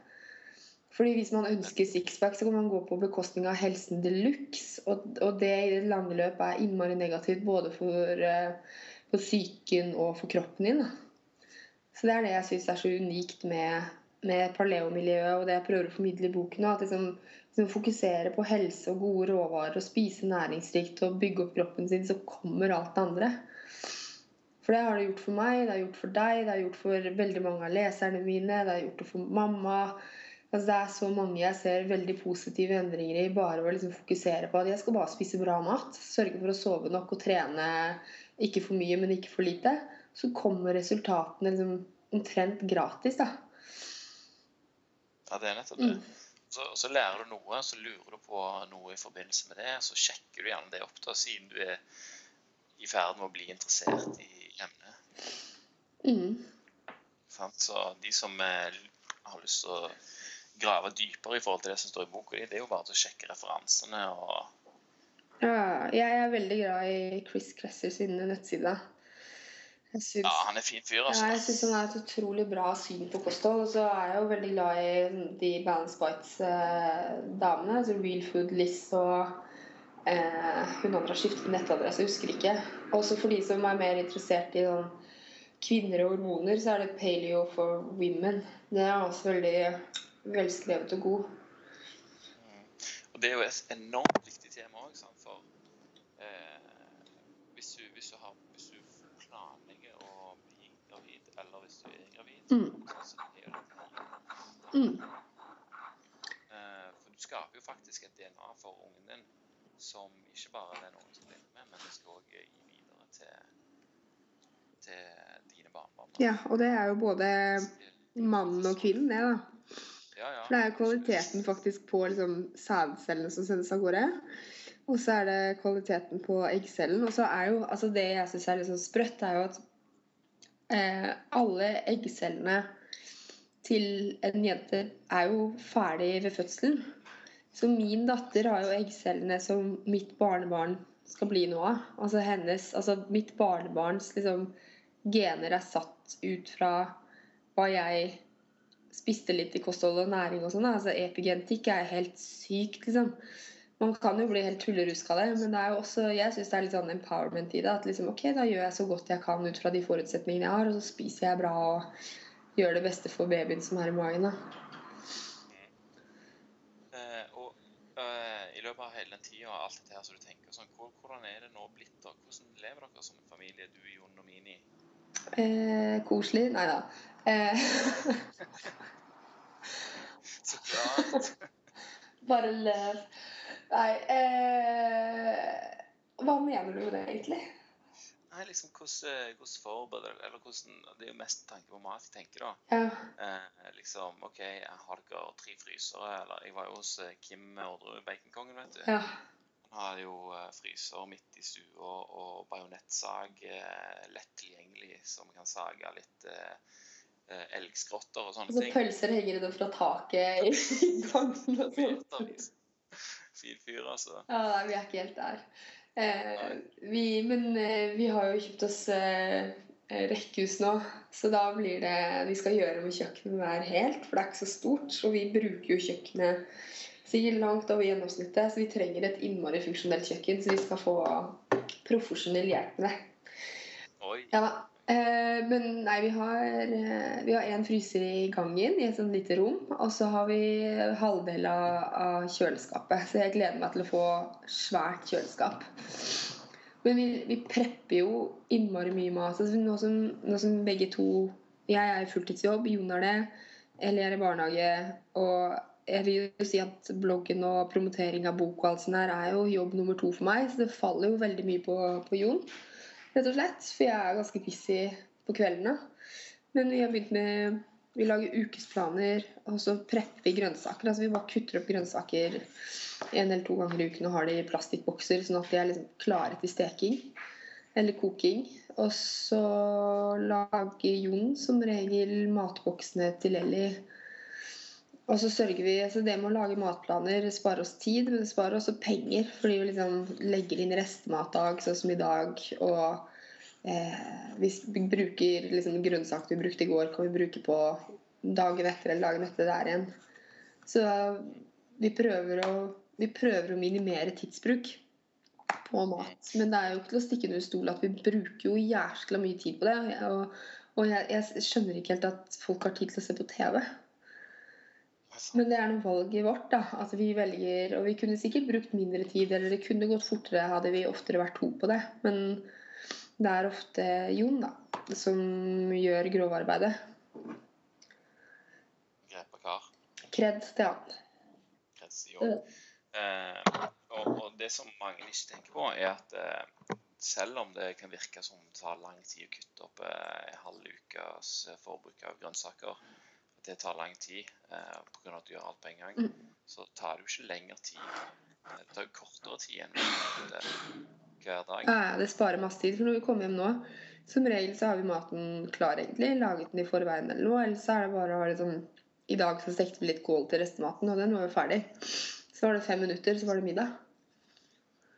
Fordi Hvis man ønsker sixpack, så kan man gå på bekostning av helsen de luxe. Og, og det i det lange løp er innmari negativt både for, uh, for psyken og for kroppen din. Så Det er det jeg syns er så unikt med, med paleomiljøet og det jeg prøver å formidle i boken. At liksom, liksom fokusere på helse og gode råvarer og spise næringsrikt og bygge opp kroppen sin, så kommer alt det andre. For det har det gjort for meg, det har gjort for deg, det har gjort for veldig mange av leserne mine, det har gjort det for mamma. Altså, det er så mange jeg ser veldig positive endringer i bare å liksom fokusere på at jeg skal bare spise bra mat. Sørge for å sove nok og trene ikke for mye, men ikke for lite. Så kommer resultatene liksom omtrent gratis. da. Ja, det er nettopp det. Så, så lærer du noe, så lurer du på noe i forbindelse med det. Så sjekker du gjerne det opp, da, siden du er i ferd med å bli interessert i emnet. Mm. Så de som eh, har lyst til å grave dypere i forhold til det som står i boka di, det er jo bare til å sjekke referansene og Ja, jeg er veldig glad i Chris Cressers sin nettside. Syns, Ja, han er fin fyr, ja, altså. jeg syns han har et utrolig bra syn på kosthold. Og så er jeg jo veldig glad i de Balance Bites-damene. altså Real Food Liss og eh, hun andre har skiftet nettadresse, jeg husker ikke. Også for de som er mer interessert i sånn kvinner og hormoner, så er det Paleo for women. Det er også veldig velskrevet og god. Og det er jo et enormt viktig tema òg, for eh, hvis, du, hvis, du har, hvis du planlegger å bli gravid, eller hvis du er gravid, Mm. her Mm. Eh, For du skaper jo faktisk et DNA for ungen din som ikke bare den ungen som leve med, men det skal òg gi videre til, til dine barnebarn. Ja, og det er jo både mannen og kvinnen, det, da. Ja, ja. For det er jo kvaliteten faktisk på liksom, sædcellene som sendes av gårde. Og så er det kvaliteten på eggcellen. Og så er jo altså det jeg syns er litt sånn sprøtt, er jo at alle eggcellene til en jente er jo ferdig ved fødselen. Så min datter har jo eggcellene som mitt barnebarn skal bli noe av. Altså hennes, altså mitt barnebarns liksom, gener er satt ut fra hva jeg spiste litt i kosthold og næring og sånn. Altså epigenetikk er helt sykt, liksom. Man kan jo bli helt tullerusk av det, men det er jo også, jeg syns det er litt sånn empowerment i det. At liksom, ok, da gjør jeg så godt jeg kan ut fra de forutsetningene jeg har, og så spiser jeg bra og gjør det beste for babyen som er i magen. da. Eh, og eh, i løpet av hele den tida og alt dette her som du tenker sånn, hvor- hvordan er det nå blitt? da? Hvordan lever dere som en familie, du, Jon og Mini? Eh, koselig? Nei da. Eh, (laughs) Så klart. (laughs) bare lev. Nei eh, Hva mener du med det, egentlig? Nei, liksom, hvordan, hvordan forbereder Eller hvordan Det er jo mest tanke på mat jeg tenker, da. Ja. Eh, liksom, OK, jeg har dere tre frysere? Eller jeg var jo hos eh, Kim Orderud, baconkongen, vet du. ja. Han har jo eh, fryser midt i stua og bajonettsag eh, lett tilgjengelig, så vi kan sage litt eh, eh, elgskrotter og Og så ting. pølser henger det fra taket i (laughs) gangen og sånn. Fin fyr, altså. Ja, nei, vi er ikke helt der. Eh, vi, men eh, vi har jo kjøpt oss eh, rekkehus nå, så da blir det Vi skal gjøre om kjøkkenet hver helt, for det er ikke så stort. Og vi bruker jo kjøkkenet sikkert langt over gjennomsnittet, så vi trenger et innmari funksjonelt kjøkken, så vi skal få profesjonell hjelp med det. Oi. Ja. Eh, men nei, vi har, eh, vi har en fryser i gangen i et sånt lite rom. Og så har vi halvdel av, av kjøleskapet. Så jeg gleder meg til å få svært kjøleskap. Men vi, vi prepper jo innmari mye mat. Altså, nå, som, nå som begge to Jeg er i fulltidsjobb, Jon er det. Eller jeg er i barnehage. Og jeg vil jo si at bloggen og promotering av bok og alt sånt her er jo jobb nummer to for meg. Så det faller jo veldig mye på, på Jon rett og slett. For jeg er ganske busy på kveldene. Men vi har begynt med Vi lager ukesplaner, og så prepper vi grønnsaker. Altså vi bare kutter opp grønnsaker en eller to ganger i uken og har det i plastikkbokser, sånn at de er liksom klare til steking eller koking. Og så lager Jon som regel matboksene til Ellie. Og så sørger vi, altså Det med å lage matplaner sparer oss tid, men det sparer også penger. Fordi vi liksom legger inn restematdag, sånn som i dag. Og eh, vi bruker liksom grønnsaker vi brukte i går, kan vi bruke på dagen etter eller dagen etter der igjen. Så vi prøver å, vi prøver å minimere tidsbruk på mat. Men det er jo ikke til å stikke under stol at vi bruker jo jæskla mye tid på det. Og, og jeg, jeg skjønner ikke helt at folk har tid til å se på TV. Men det er noe valget vårt. da, at vi velger, og Vi kunne sikkert brukt mindre tid, eller det kunne gått fortere hadde vi oftere vært to på det. Men det er ofte Jon da, som gjør grovarbeidet. Grepa kar. Kred til han. Kreds til Jon. Eh, og, og det som mange ikke tenker på, er at eh, selv om det kan virke som det tar lang tid å kutte opp eh, en halv ukes forbruk av grønnsaker, det tar lang tid eh, pga. at du gjør alt på en gang, Mm. så tar det jo ikke lengre tid. Det tar jo kortere tid enn det hver dag. Ja, det sparer masse tid. For når vi kommer hjem nå, som regel så har vi maten klar, egentlig. Laget den i forveien eller noe. Eller så er det bare å ha liksom I dag så stekte vi litt kål til restematen, og den var jo ferdig. Så var det fem minutter, så var det middag.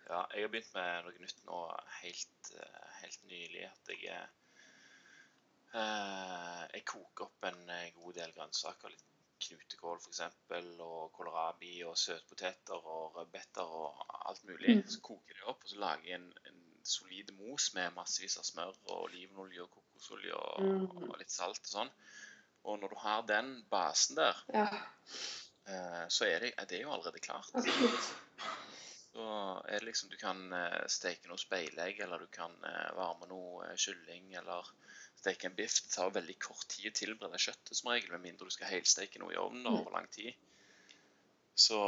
Ja, jeg har begynt med noe nytt nå helt, eh, helt nylig. At jeg eh, Jeg koker opp en eh, god del grønnsaker. Litt knutekål f.eks. Og kålrabi og søtpoteter og rødbeter og alt mulig. Mm. Så koker jeg det opp, og så lager jeg en, en solid mos med massevis av smør og olivenolje og kokosolje og, Mm. og litt salt og sånn. Og når du har den basen der, Ja, eh, så er det, det er jo allerede klart. Så er det liksom du kan eh, steke noe speilegg, eller du kan eh, varme noe eh, kylling, eller steke en biff. Det tar veldig kort tid å tilberede kjøttet som regel, med mindre du skal helsteke noe i ovnen Mm. over lang tid. Så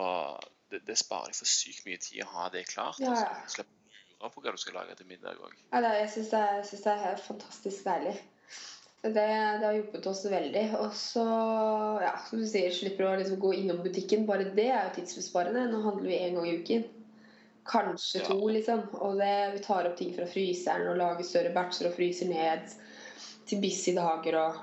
det, det sparer deg for sykt mye tid å ha det klart. Ja. Altså. Slipp å lure på hva du skal lage til middag òg. Ja, jeg syns det, det er helt fantastisk deilig. Det, det har hjulpet oss veldig. Og så, ja, som du sier, slipper å liksom gå innom butikken. Bare det er jo tidsbesparende. Nå handler vi én gang i uken. Kanskje Ja. to, liksom. Og det, vi tar opp ting fra fryseren og lager større batcher og fryser ned til busy dager og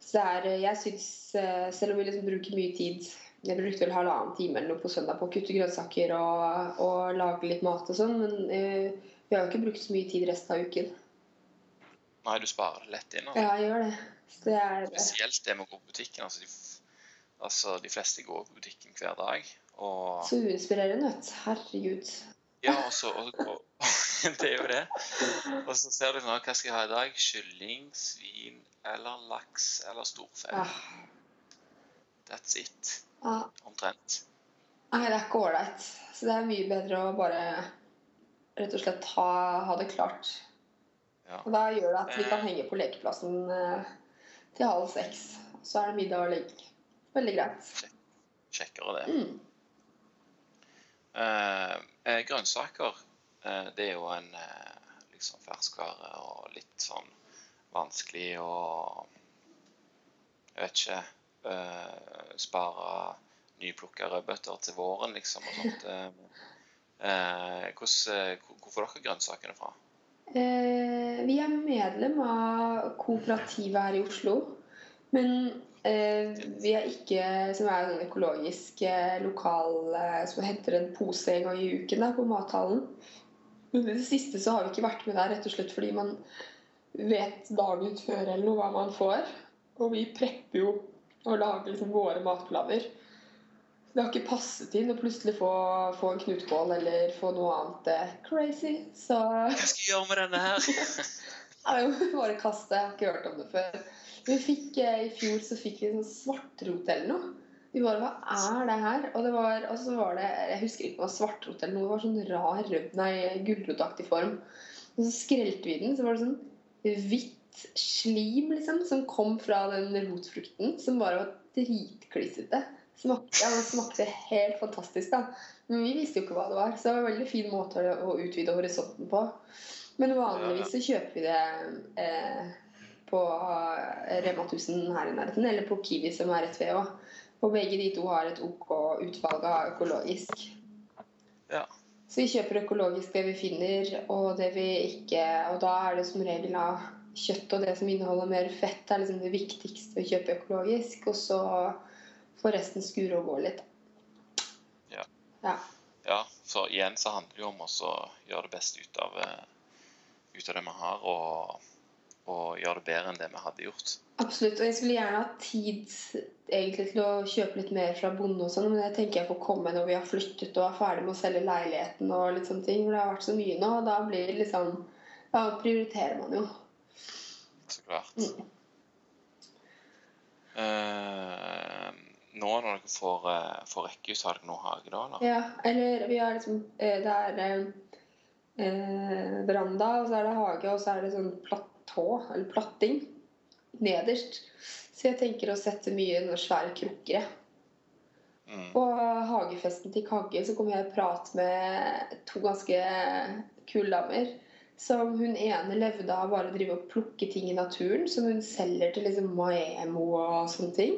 Så det er Jeg syns, eh, selv om vi liksom bruker mye tid Jeg brukte vel halvannen time eller noe på søndag på å kutte grønnsaker og, og lage litt mat og sånn, men uh, vi har jo ikke brukt så mye tid resten av uken. Nei, du sparer det lett inn. Ja, jeg gjør det. Så det er Spesielt det med å gå på butikken. Altså de, altså, de fleste går på butikken hver dag. Og så uinspirerende, vet. Herregud. Ja, og så (laughs) Det er jo det. Og så ser du nå hva skal jeg ha i dag. Kylling, svin eller laks eller storfe. Ja. That's it. Ja. Omtrent. Nei, det er ikke ålreit. Så det er mye bedre å bare rett og slett ha, ha det klart. Ja. Og da gjør det at vi kan henge på lekeplassen eh, til halv seks. Så er det middag og legg. Veldig greit. Kjekkere det. Mm. Eh, eh, grønnsaker, eh, det er jo en eh, liksom ferskvare og litt sånn vanskelig å Jeg vet ikke eh, Spare nyplukka rødbeter til våren, liksom, og sånt. Eh, eh, hvor får dere grønnsakene fra? Vi er medlem av kooperativet her i Oslo. Men vi er ikke Som er en økologisk eh, lokal eh, som henter en pose en gang i uken da, på mathallen. Men i det siste så har vi ikke vært med der rett og slett fordi man vet dagen før eller noe hva man får. Og vi prepper jo og lager liksom våre matplaner. Så det har ikke passet inn å plutselig få, få en knutekål eller få noe annet eh, crazy. Så Hva skal jeg gjøre med denne her? (laughs) Ja, er jo bare kaste. Jeg har ikke hørt om det før. Vi fikk, eh, I fjor så fikk vi sånn svartrot eller noe. Vi bare Hva er det her? Og det var, og så var det Jeg husker ikke om det var svartrot eller noe. Det var sånn rar rød- nei, gulrotaktig form. Og så skrelte vi den, så var det sånn hvitt slim liksom, som kom fra den rotfrukten, som bare var dritklissete. Smakte, ja, smakte helt fantastisk, da. Men vi visste jo ikke hva det var, så det var en veldig fin måte å utvide horisonten på. Men vanligvis så kjøper vi det eh, på Rema 1000 her i nærheten, eller på Kiwi som er rett ved òg. Og begge de to har et OK utvalg av økologisk. Ja. Så vi kjøper økologisk det vi finner, og det vi ikke Og da er det som regel av kjøtt og det som inneholder mer fett, er liksom det viktigste å kjøpe økologisk. Og så får resten skure og gå litt. Ja. ja. Ja, så igjen så handler det jo om å gjøre det beste ut av, eh, ut av det vi har, og, og gjøre det bedre enn det vi hadde gjort. Absolutt. Og jeg skulle gjerne hatt tid egentlig til å kjøpe litt mer fra bonde og sånn, men det tenker jeg får komme når vi har flyttet og er ferdig med å selge leiligheten og litt sånne ting. For det har vært så mye nå, og da blir det liksom Da prioriterer man jo. Så klart. Mm. Uh, nå når dere får, eh, får rekkehus, har dere noe hage da, eller? Ja, eller vi har liksom eh, Det er eh, veranda, og så er det hage, og så er det sånn platå, eller platting, nederst. Så jeg tenker å sette mye svære krukker, jeg. Mm. På hagefesten til Kagge så kom jeg i prat med to ganske kule damer. Som hun ene levde av bare å drive og plukke ting i naturen, som hun selger til liksom Maemo og sånne ting.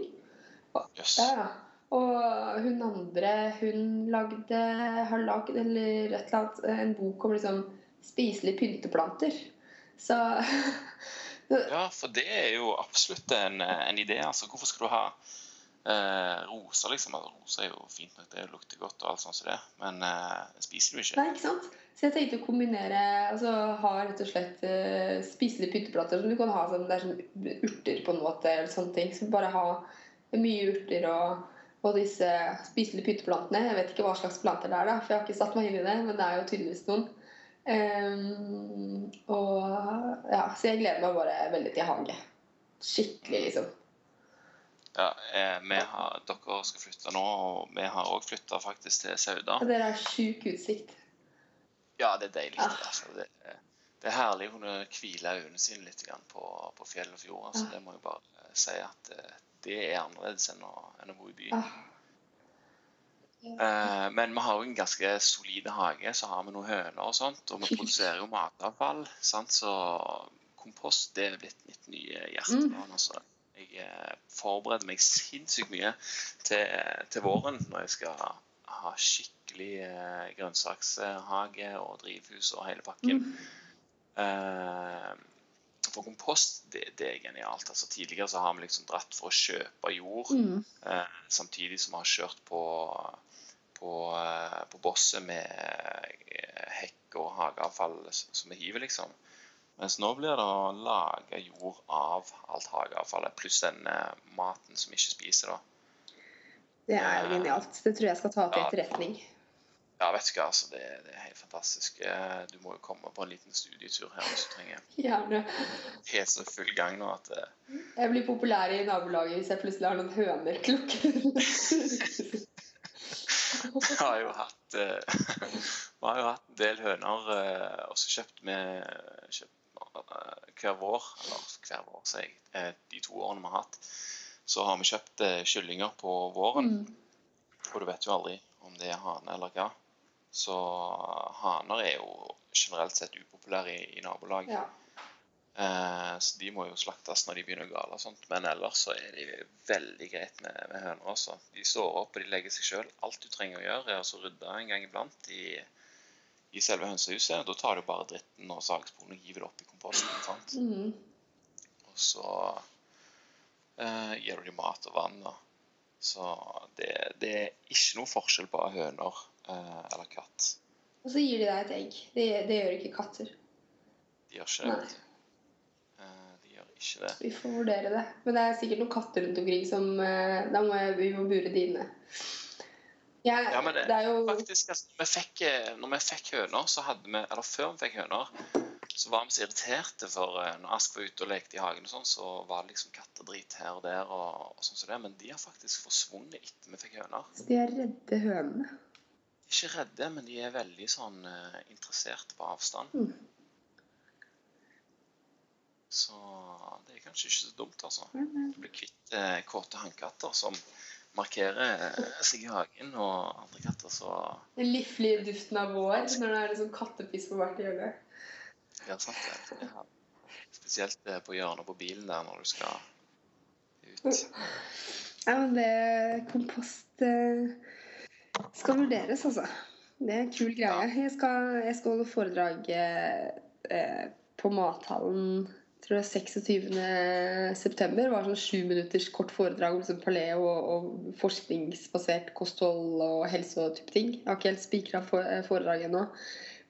Jøss. Ja, ja. Og hun andre, hun lagde, har lagd eller et eller annet, en bok om liksom spiselige pynteplanter. (laughs) Så Ja, for det er jo absolutt en, en idé. altså. Hvorfor skal du ha eh, roser, liksom? Altså, roser er jo fint nok, det lukter godt og alt sånt som det, men eh, spiser du ikke. Nei, ikke sant? Så jeg tenkte å kombinere Altså ha rett og slett eh, spiselige pynteplanter som du kan ha sånn, det er sånn urter på en måte, eller sånne ting. Så bare ha mye urter og, og disse spiselige pynteplantene. Jeg vet ikke hva slags planter det er, da, for jeg har ikke satt meg inn i det, men det er jo tydeligvis noen. Ehm, og ja, Så jeg gleder meg bare veldig til hage. Skikkelig, liksom. Ja, eh, har, Dere skal flytte nå, og vi har òg flytta faktisk til Sauda. Og dere har sjuk utsikt. Ja, det er deilig. Ah. det, Altså. Det, det er herlig å kunne hvile øynene sine litt på, på fjell og fjord. Altså. Ah. Det må jeg bare eh, si at eh, det er annerledes enn å, enn å bo i byen. Ah. Eh, men vi har jo en ganske solid hage, så har vi noen høner og sånt. Og vi produserer jo matavfall, sant? så kompost det er blitt mitt nye hjertebarn. Altså. Jeg eh, forbereder meg sinnssykt mye til, til våren når jeg skal ha skikkelig eh, grønnsakshage og drivhus og hele pakken. Eh, for kompost, det, det er genialt. Altså, tidligere så har vi liksom dratt for å kjøpe jord, Mm. samtidig som vi har kjørt på, på, eh, på bosset med eh, hekk og hageavfall som vi hiver, liksom. Mens nå blir det å lage jord av alt hageavfallet, pluss den maten som vi ikke spiser, da. Det er jo genialt. Det tror jeg skal ta til etterretning. Ja, vet du hva, altså, det, det er helt fantastisk. Eh, Du må jo komme på en liten studietur her hvis du trenger. (laughs) Gjerne. Helt så full gang nå at Jeg blir populær i nabolaget hvis jeg plutselig har noen høner klukker. (laughs) (laughs) Vi har jo hatt eh, har jo hatt en del høner og også kjøpt med kjøpt, eh, hver vår, eller hver vår, sier jeg, de to årene vi har hatt, så har vi kjøpt kyllinger på våren. Mm. Og du vet jo aldri om det er hane eller hva. Så haner er jo generelt sett upopulære i, i nabolaget. Ja. Eh, så de må jo slaktes når de begynner å gale og sånt. Men ellers så er de veldig greit med, med høner også. De står opp og de legger seg sjøl. Alt du trenger å gjøre, er å rydde en gang iblant i, i selve hønsehuset. Da tar du bare dritten og sagsporen og hiver det opp i komposten. Sant? Mm. Og så eh, gir du dem mat og vann. Da. Så det, det er ikke noe forskjell på høner eh, eller katt. Og så gir de deg et egg. Det, det gjør ikke katter. De gjør ikke det. Nei. vet du. Eh, de gjør ikke det. Vi får vurdere det. Men det er sikkert noen katter rundt omkring som eh, Da må jeg, vi må bure de inne. Jeg, Ja, men det, det er jo faktisk, altså, vi fikk, eh, når vi fikk høner, så hadde vi, eller før vi fikk høner, så var vi så irriterte, for eh, når Ask var ute og lekte i hagen, og sånn, så var det liksom kattedrit her og der. og, og sånn som det, Men de har faktisk forsvunnet etter vi fikk høner. Så de er redde hønene. Ikke redde, men de er veldig sånn interessert på avstand. Mm. Så det er kanskje ikke så dumt, altså. Du blir kvitt eh, kåte hannkatter som markerer eh, seg i hagen, og andre katter så Den liflige duften av vår når det er liksom kattepiss på hvert hjørne. Ja, sant det. Ja. Spesielt eh, på hjørnet på bilen der når du skal ut. Ja, men det kompost eh, skal vurderes, altså. Det er en kul greie. Jeg skal, jeg skal holde foredrag eh, på Mathallen tror jeg 26. september. Det var sånn sju minutters kort foredrag om liksom paleo og, og forskningsbasert kosthold og helse og type ting. Jeg har ikke helt spikra foredraget ennå.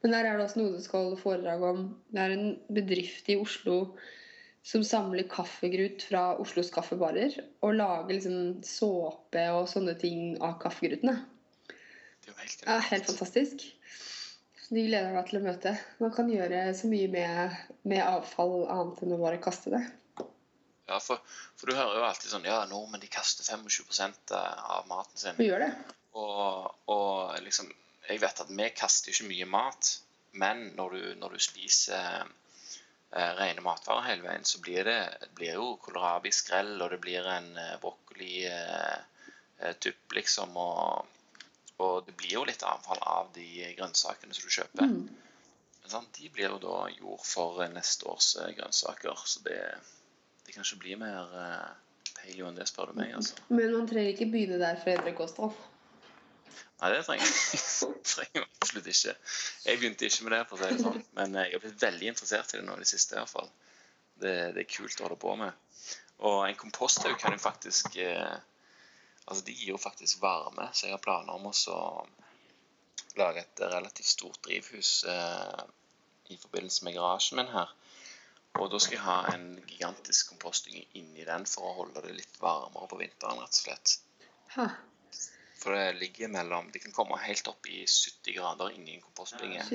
Men der er det også noe du skal holde foredrag om. Det er en bedrift i Oslo som samler kaffegrut fra Oslos kaffebarer og lager liksom såpe og sånne ting av kaffegrutene. Det er helt helt fantastisk. De gleder meg til å møte. Man kan gjøre så mye med, med avfall annet enn å bare kaste det. Ja, for, for du hører jo alltid sånn Ja, nordmenn de kaster 25% av maten sin. Vi gjør det. Og, og liksom Jeg vet at vi kaster ikke mye mat, men når du, når du spiser eh, rene matvarer hele veien, så blir det blir jo kålrabi-skrell, og det blir en eh, broccoli-tupp, liksom. Og, og det blir jo litt avfall av de grønnsakene som du kjøper. Mm. Men de blir jo da jord for eh, neste års eh, grønnsaker, så det, det kan ikke bli mer eh, paleo enn det, spør du meg. altså. Men man trenger ikke begynne der for å endre kosthold. Nei, det trenger jeg (laughs) absolutt ikke. Jeg begynte ikke med det, for å si det sånn. men jeg har blitt veldig interessert i det nå i det siste. i hvert fall. Det, det er kult å holde på med. Og en komposthaug kan jo faktisk eh, Altså, de gir jo faktisk varme, så jeg har planer om å lage et relativt stort drivhus eh, i forbindelse med garasjen min her. Og da skal jeg ha en gigantisk komposting inni den for å holde det litt varmere på vinteren, rett og slett. Ha. For det ligger mellom Det kan komme helt opp i 70 grader inni en kompostbinge.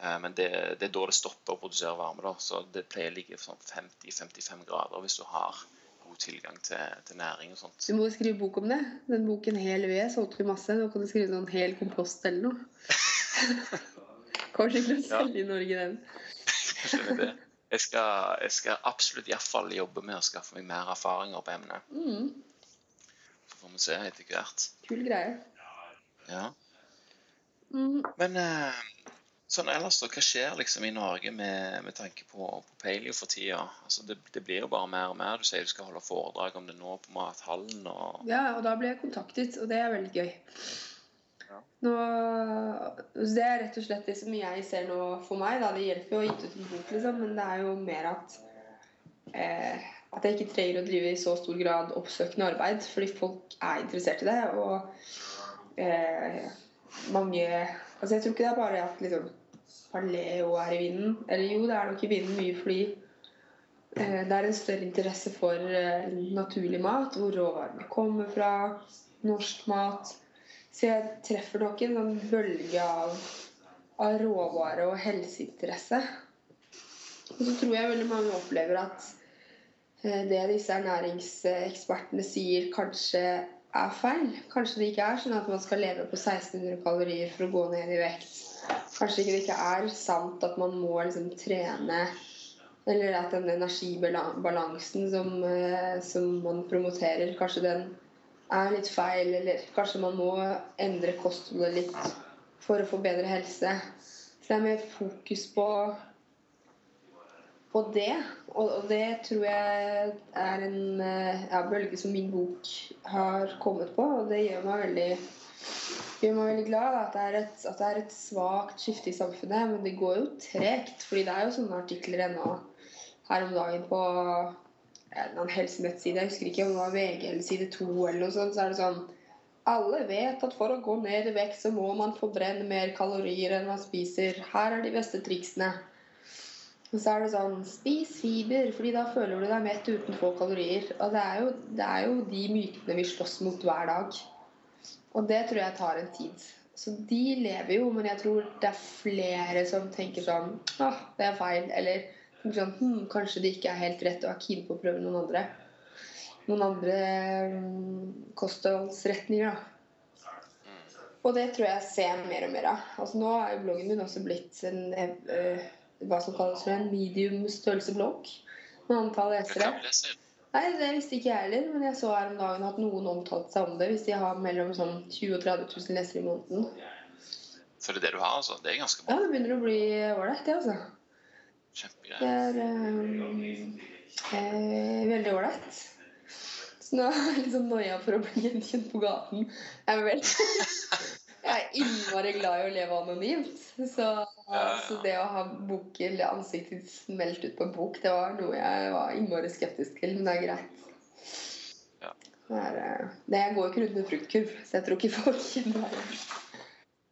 Eh, Men det, det er da det stopper å produsere varme. da, Så det pleier å ligge sånn 50-55 grader hvis du har god tilgang til, til næring og sånt. Du må jo skrive bok om det. Den boken Hel ved solgte vi masse. Nå kan du skrive noen Hel kompost eller noe. (laughs) Kanskje ikke å Ja. selge i Norge den. Jeg det. Jeg skal, jeg skal absolutt i hvert fall jobbe med å skaffe meg mer erfaringer på emnet. Mm. Så får vi se etter hvert. Kul greie. Ja. Mm. Men eh, sånn ellers, da, hva skjer liksom i Norge med, med tanke på, på paleo for tida? Altså, det, det blir jo bare mer og mer. Du sier du skal holde foredrag om det nå på Mathallen. og Ja, og da ble jeg kontaktet, og det er veldig gøy. Ja. Nå, det er rett og slett det som jeg ser nå for meg. Da. Det hjelper jo å ha gitt ut en bok, liksom, men det er jo mer at eh, At jeg ikke trenger å drive i så stor grad oppsøkende arbeid, fordi folk er interessert i det. Og eh, mange Altså, jeg tror ikke det er bare at liksom paleo er i vinden. Eller jo, det er nok i vinden mye fordi eh, det er en større interesse for eh, naturlig mat, hvor råvarene kommer fra, norsk mat. Så jeg treffer nok en sånn bølge av, av råvare og helseinteresse. Og så tror jeg veldig mange opplever at eh, det disse ernæringsekspertene sier, kanskje er feil. Kanskje det ikke er sånn at man skal leve på 1600 kalorier for å gå ned i vekt. Kanskje ikke det ikke er sant at man må liksom trene eller at den energibalansen som, eh, som man promoterer, kanskje den er litt feil. Eller kanskje man må endre kostholdet litt for å få bedre helse. Så det er mer fokus på, på det. Og, og det tror jeg er en eh, ja, bølge som min bok har kommet på. Og det gjør meg veldig gjør er veldig glad at det, er et, at det er et svakt skifte i samfunnet. Men det går jo tregt. fordi det er jo sånne artikler ennå her om dagen på en helsenettside. Jeg husker ikke om det var VG eller Side 2 eller noe sånt. Så er det sånn Alle vet at for å gå ned i vekt, så må man forbrenne mer kalorier enn man spiser. Her er de beste triksene. Og så er det sånn Spis fiber, fordi da føler du deg mett uten få kalorier. Og det er jo, det er jo de mytene vi slåss mot hver dag. Og det tror jeg tar en tid. Så de lever jo, men jeg tror det er flere som tenker sånn Åh, det er feil. Eller sånn hm, Kanskje det ikke er helt rett og er keen på å prøve noen andre. Noen andre mm, kostholdsretninger, da. Og det tror jeg ser mer og mer av. Altså Nå er jo bloggen min også blitt en eh, hva som kalles for en medium størrelse blogg. Med antall lesere. Nei, Det visste ikke jeg heller, men jeg så her om dagen at noen omtalte seg om det hvis de har mellom sånn 20 og 30 000 lesere i måneden. For det er det du har, altså? Det er ganske Ja, det begynner å bli ålreit, det, altså. Det er um, eh, veldig ålreit. Så nå er jeg liksom noia for å bli gjenkjent på gaten. Jeg er vel (laughs) Jeg er innmari glad i å leve anonymt. Så, så det å ha bok eller ansiktet smelt ut på en bok, det var noe jeg var innmari skeptisk til. Men det er greit. Ja. Det, er, eh, det jeg går jo ikke rundt med fruktkurv, så jeg tror ikke folk kjenner meg.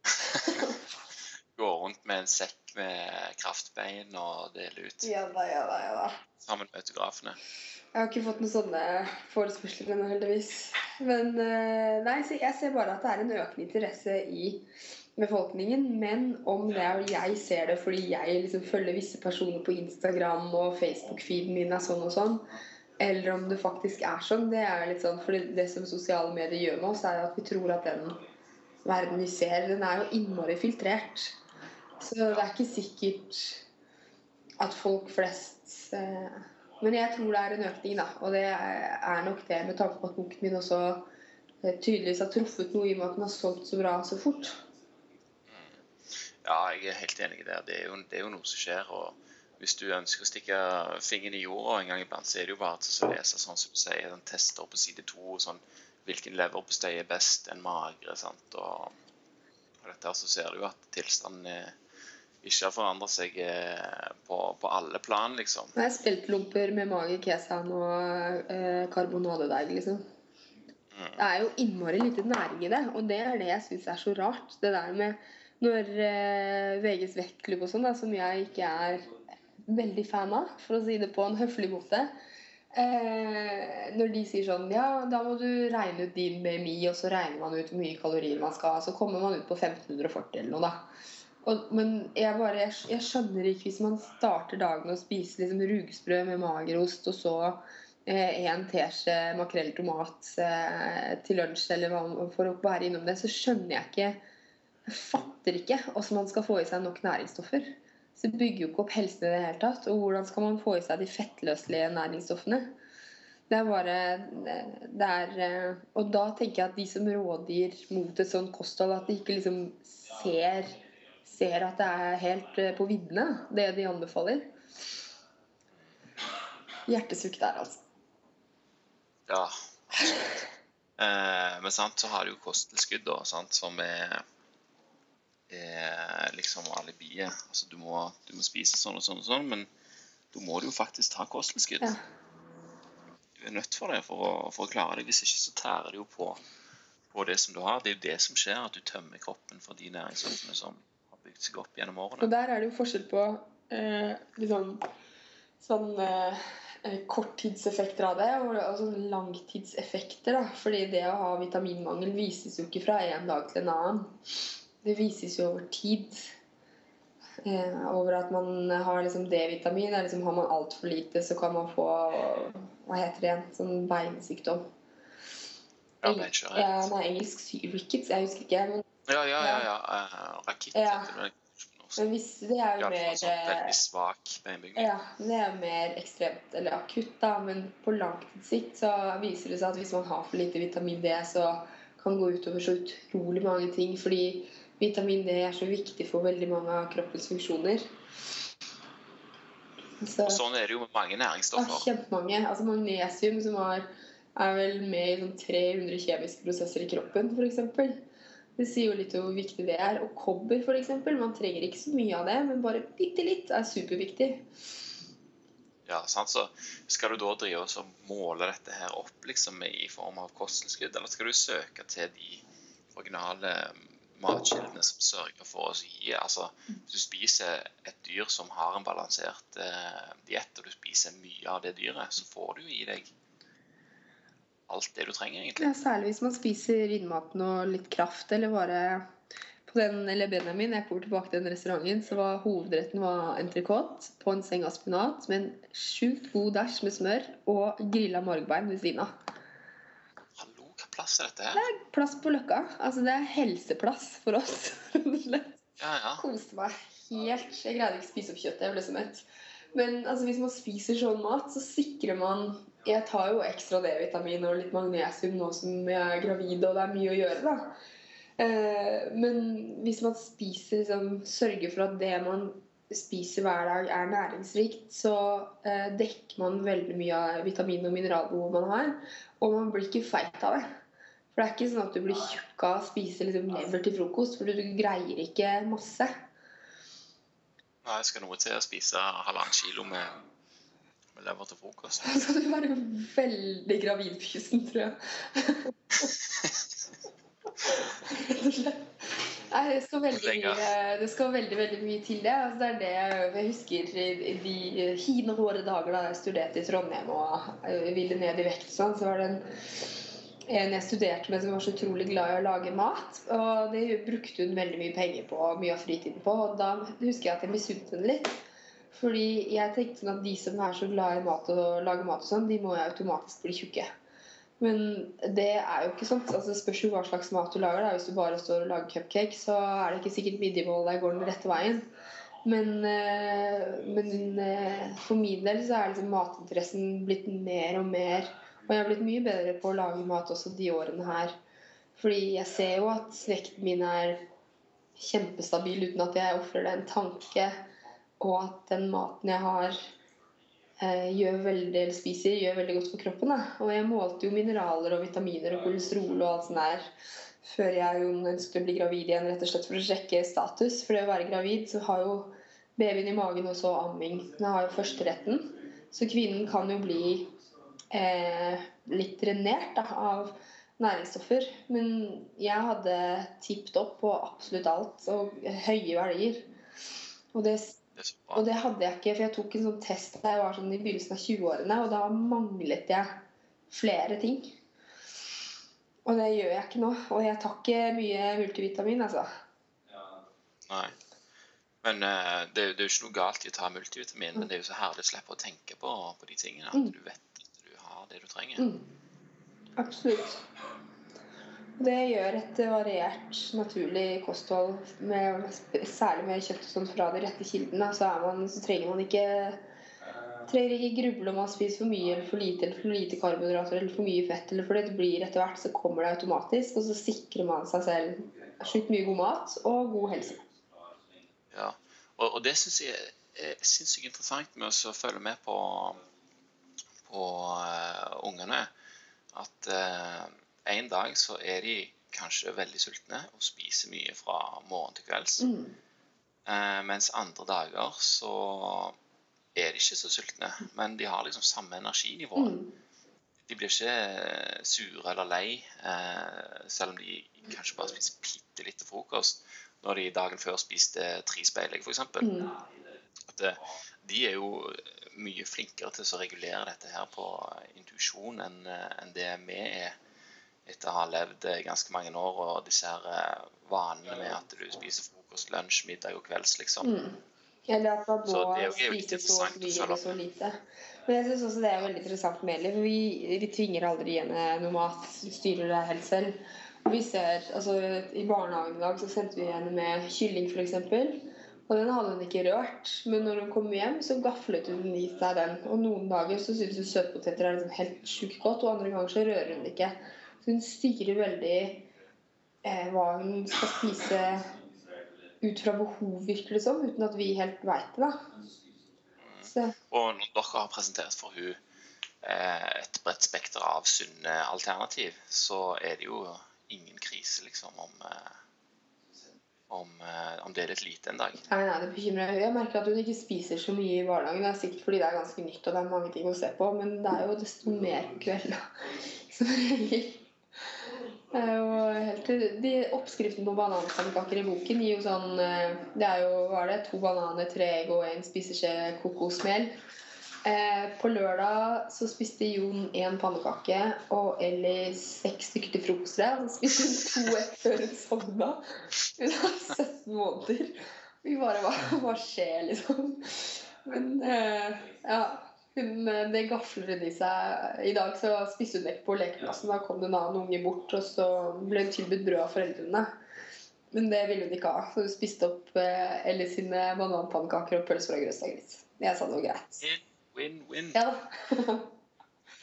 (laughs) Gå rundt med en sekk med kraftbein og dele ut Ja da, ja da, ja da. sammen med autografene. Jeg har ikke fått noen sånne forespørsler ennå, heldigvis. Men eh, nei, jeg ser bare at det er en økende interesse i befolkningen. Men om det er jeg ser det fordi jeg liksom følger visse personer på Instagram og Facebook-feeden min er sånn og sånn, eller om det faktisk er sånn, det er litt sånn For det som sosiale medier gjør med oss, er at vi tror at den verden vi ser, den er jo innmari filtrert. Så det er ikke sikkert at folk flest eh, Men jeg tror det er en økning, da. Og det er nok det med tanke på at boken min også eh, tydeligvis har truffet noe i og med at den har solgt så bra så fort. Ja, jeg er helt enig i Det er jo, det er jo noe som skjer. og Hvis du ønsker å stikke fingeren i jorda en gang iblant, så er det jo bare til å lese sånn som du sier, den tester på side to. Sånn, hvilken leverpostei er best, en magre. sant, og, og dette her så ser du jo at tilstanden er, ikke har forandret seg eh, på, på alle plan, liksom. Er speltlomper med mage, kesan og eh, karbonadedeig, liksom. Det er jo innmari lite næring i det, og det er det jeg syns er så rart. Det der med når eh, VGs vektklubb og sånn, som jeg ikke er veldig fan av, for å si det på en høflig måte eh, Når de sier sånn Ja, da må du regne ut din BMI, og så regner man ut hvor mye kalorier man skal ha, så kommer man ut på 1540 eller noe, da. Og, men jeg bare, jeg, jeg skjønner ikke hvis man starter dagen og å spise liksom rugsprø med magerost, og så eh, en teskje makrell tomat eh, til lunsj, eller for å være innom det, så skjønner jeg ikke Jeg fatter ikke hvordan man skal få i seg nok næringsstoffer. Så det bygger jo ikke opp helsen i det hele tatt. Og hvordan skal man få i seg de fettløselige næringsstoffene? Det er bare det er, eh, Og da tenker jeg at de som rådgir mot et sånt kosthold, at de ikke liksom ser ser at det er helt eh, på viddene, det de anbefaler. Hjertesukk der, altså. Ja. Eh, men sant, så har du jo kosttilskudd, da, sant, som er, er liksom alibiet. Altså, du må, du må spise sånn og sånn og sånn, men da må du jo faktisk ta kosttilskudd. Ja. Du er nødt for det for å, for å klare det. Hvis ikke så tærer det jo på, på det som du har. Det er jo det som skjer, at du tømmer kroppen for de næringsstoffene som bygd seg opp gjennom årene. Og der er det jo forskjell på eh, liksom sånn eh, korttidseffekter av det og, og sånn langtidseffekter. da. Fordi det å ha vitaminmangel vises jo ikke fra en dag til en annen. Det vises jo over tid. Eh, over at man har liksom D-vitamin. Liksom, har man altfor lite, så kan man få Hva heter det igjen? Sånn beinsykdom. Ja, nei, engelsk sy- rickets. Jeg husker ikke. Men, Ja, ja, ja. ja. Uh, Rakitt Ja. heter det men hvis, det er jo mer sånn eh, veldig svak beinbygning. Ja, det er mer ekstremt eller akutt, da. Men på langtidssikt så viser det seg at hvis man har for lite vitamin D, så kan det gå utover så utrolig mange ting. Fordi vitamin D er så viktig for veldig mange av kroppens funksjoner. Så, Og sånn er det jo med mange næringsstoffer. ja, kjempemange. Altså magnesium, som har, er vel med i sånn 300 kjemiske prosesser i kroppen, f.eks. Det sier jo litt om hvor viktig det er. Og kobber, f.eks. Man trenger ikke så mye av det, men bare bitte litt er superviktig. Ja, sant? Så skal du da drive og måle dette her opp liksom i form av kosttilskudd, eller skal du søke til de originale matkildene som sørger for å gi altså, Hvis du spiser et dyr som har en balansert eh, diett, og du spiser mye av det dyret, så får du i deg alt det du trenger, egentlig. Ja, særlig hvis man spiser innmaten og litt kraft, eller bare på den, eller Benjamin, jeg bor tilbake til den restauranten, så var hovedretten var entrecôte på en seng av spinat med en sjukt god dash med smør og grilla margbein ved siden av. Hallo, hva plass er dette her? Det er Plass på Løkka. Altså, det er helseplass for oss. (laughs) Ja, ja. Koste meg helt. Jeg greide ikke å spise opp kjøttet. Jeg ble så mett. Men altså, hvis man spiser sånn mat, så sikrer man Jeg tar jo ekstra D-vitamin og litt magnesium nå som jeg er gravid, og det er mye å gjøre, da. Eh, men hvis man spiser liksom, Sørger for at det man spiser hver dag, er næringsrikt, så eh, dekker man veldig mye av vitamin- og mineralbehovet man har. Og man blir ikke feit av det. For det er ikke sånn at du blir tjukk av å spise liksom, lever til frokost, for du greier ikke masse. Nei, jeg skal noe til å spise halvannen kilo med, med lever til frokost. (laughs) Så du være veldig gravidfysen, tror jeg. (laughs) Rett og slett. Nei, det skal veldig det skal veldig, veldig mye til det. Altså, det er det jeg- jeg husker i de hine hårde dager da jeg studerte i Trondheim og eh, ville ned i vekt. Sånn, så var det en, en jeg studerte med som var så utrolig glad i å lage mat. Og det brukte hun veldig mye penger på og mye av fritiden på. Og da husker jeg at jeg misunte henne litt. Fordi jeg tenkte sånn at de som er så glad i mat og lager mat og sånn, de må jo automatisk bli tjukke. Men det er jo ikke sånn. Altså, det spørs jo hva slags mat du lager. Da. Hvis du bare står og lager cupcake, så er det ikke sikkert midjemålet går den rette veien. Men, eh, men eh, for min del så er liksom matinteressen blitt mer og mer Og jeg har blitt mye bedre på å lage mat også de årene her. Fordi jeg ser jo at vekten min er kjempestabil uten at jeg ofrer det en tanke. Og at den maten jeg har, eh, gjør veldig, eller spiser, gjør veldig godt for kroppen. Da. Og jeg målte jo mineraler og vitaminer og kolesterol og alt sånt der før jeg jo å bli gravid igjen, rett og slett for å sjekke status. For det å være gravid, så har jo babyen i magen også amming. Den har jo førsteretten. Så kvinnen kan jo bli eh, litt drenert da, av næringsstoffer. Men jeg hadde tippet opp på absolutt alt og høye verdier. Og det så og det hadde jeg ikke, for jeg tok en sånn test da jeg var sånn i begynnelsen av 20-årene, og da manglet jeg flere ting. Og det gjør jeg ikke nå. Og jeg tar ikke mye multivitamin, altså. Ja. Nei. Men uh, det, er det er jo ikke noe galt i å ta multivitamin, men det er jo så herlig å slippe å tenke på, på de tingene. At Mm. du vet at du har det du trenger. Mm. Absolutt. Det gjør et variert, naturlig kosthold, med, særlig med kjøtt og sånt fra de rette kildene. Så, man, så trenger man ikke trenger ikke gruble om man spiser for mye eller for lite, eller for lite karbohydrater eller for mye fett. eller for det blir Etter hvert så kommer det automatisk, og så sikrer man seg selv sjukt mye god mat og god helse. Ja. Og, og det syns jeg er sinnssykt interessant med å følge med på, på uh, ungene. At eh, en dag så er de kanskje veldig sultne og spiser mye fra morgen til kvelds. Mm. Eh, mens andre dager så er de ikke så sultne, men de har liksom samme energinivå. Mm. De blir ikke eh, sure eller lei, eh, selv om de kanskje bare spiser bitte litt til frokost, når de dagen før spiste tre speilegg, f.eks. Mm. At eh, de er jo mye flinkere til å regulere dette her på intuisjon enn eh, enn det vi er etter å ha levd eh, ganske mange år og disse her eh, vanene med at du spiser frokost, lunsj, middag og kvelds, liksom. Mm. Eller at man må spise så mye eller så lite. Men jeg syns også det er veldig interessant med Eli. For vi, vi tvinger aldri henne noe mat. Vi styrer det helt selv. Vi ser, altså I barnehagen i dag så sendte vi henne med kylling f.eks. Og den hadde hun ikke rørt. Men når hun kom hjem, så gaflet hun i seg den. Og noen dager så syns hun søtpoteter er liksom helt sjukt godt, og andre ganger så rører hun det ikke. Hun styrer veldig eh, hva hun skal spise ut fra behov, virker det som, uten at vi helt veit det. da. Og når dere har presentert for hun eh, et bredt spekter av sunne alternativ, så er det jo ingen krise liksom om eh, om, eh, om det er litt lite en dag. nei, nei, det bekymrer meg. Jeg merker at hun ikke spiser så mye i hverdagen. Det er sikkert fordi det er ganske nytt og det er mange ting å se på, men det er jo desto mer på kvelden. (laughs) Som regel. Jo helt, de Oppskriften på bananpannekaker i boken gir jo sånn eh, Det er jo hva er det, to bananer, tre egg og en spiseskje kokosmel. Eh, på lørdag så spiste Jon én pannekake og Ellie seks stykker til frokost. Så spiste hun to ett før hun sovna. Hun er 17 måneder. Vi bare Hva, skjer, liksom? Men eh, ja. Hun, eh, det gafler hun i seg. I dag så spiste hun vekk på lekeplassen. Da kom det en annen unge bort, og så ble hun tilbudt brød av foreldrene. Men det ville hun ikke ha, så hun spiste opp eh, Ellie sine bananpannekaker og pølser fra og gris. Jeg sa det var greit. Win, win. win. Ja. (laughs)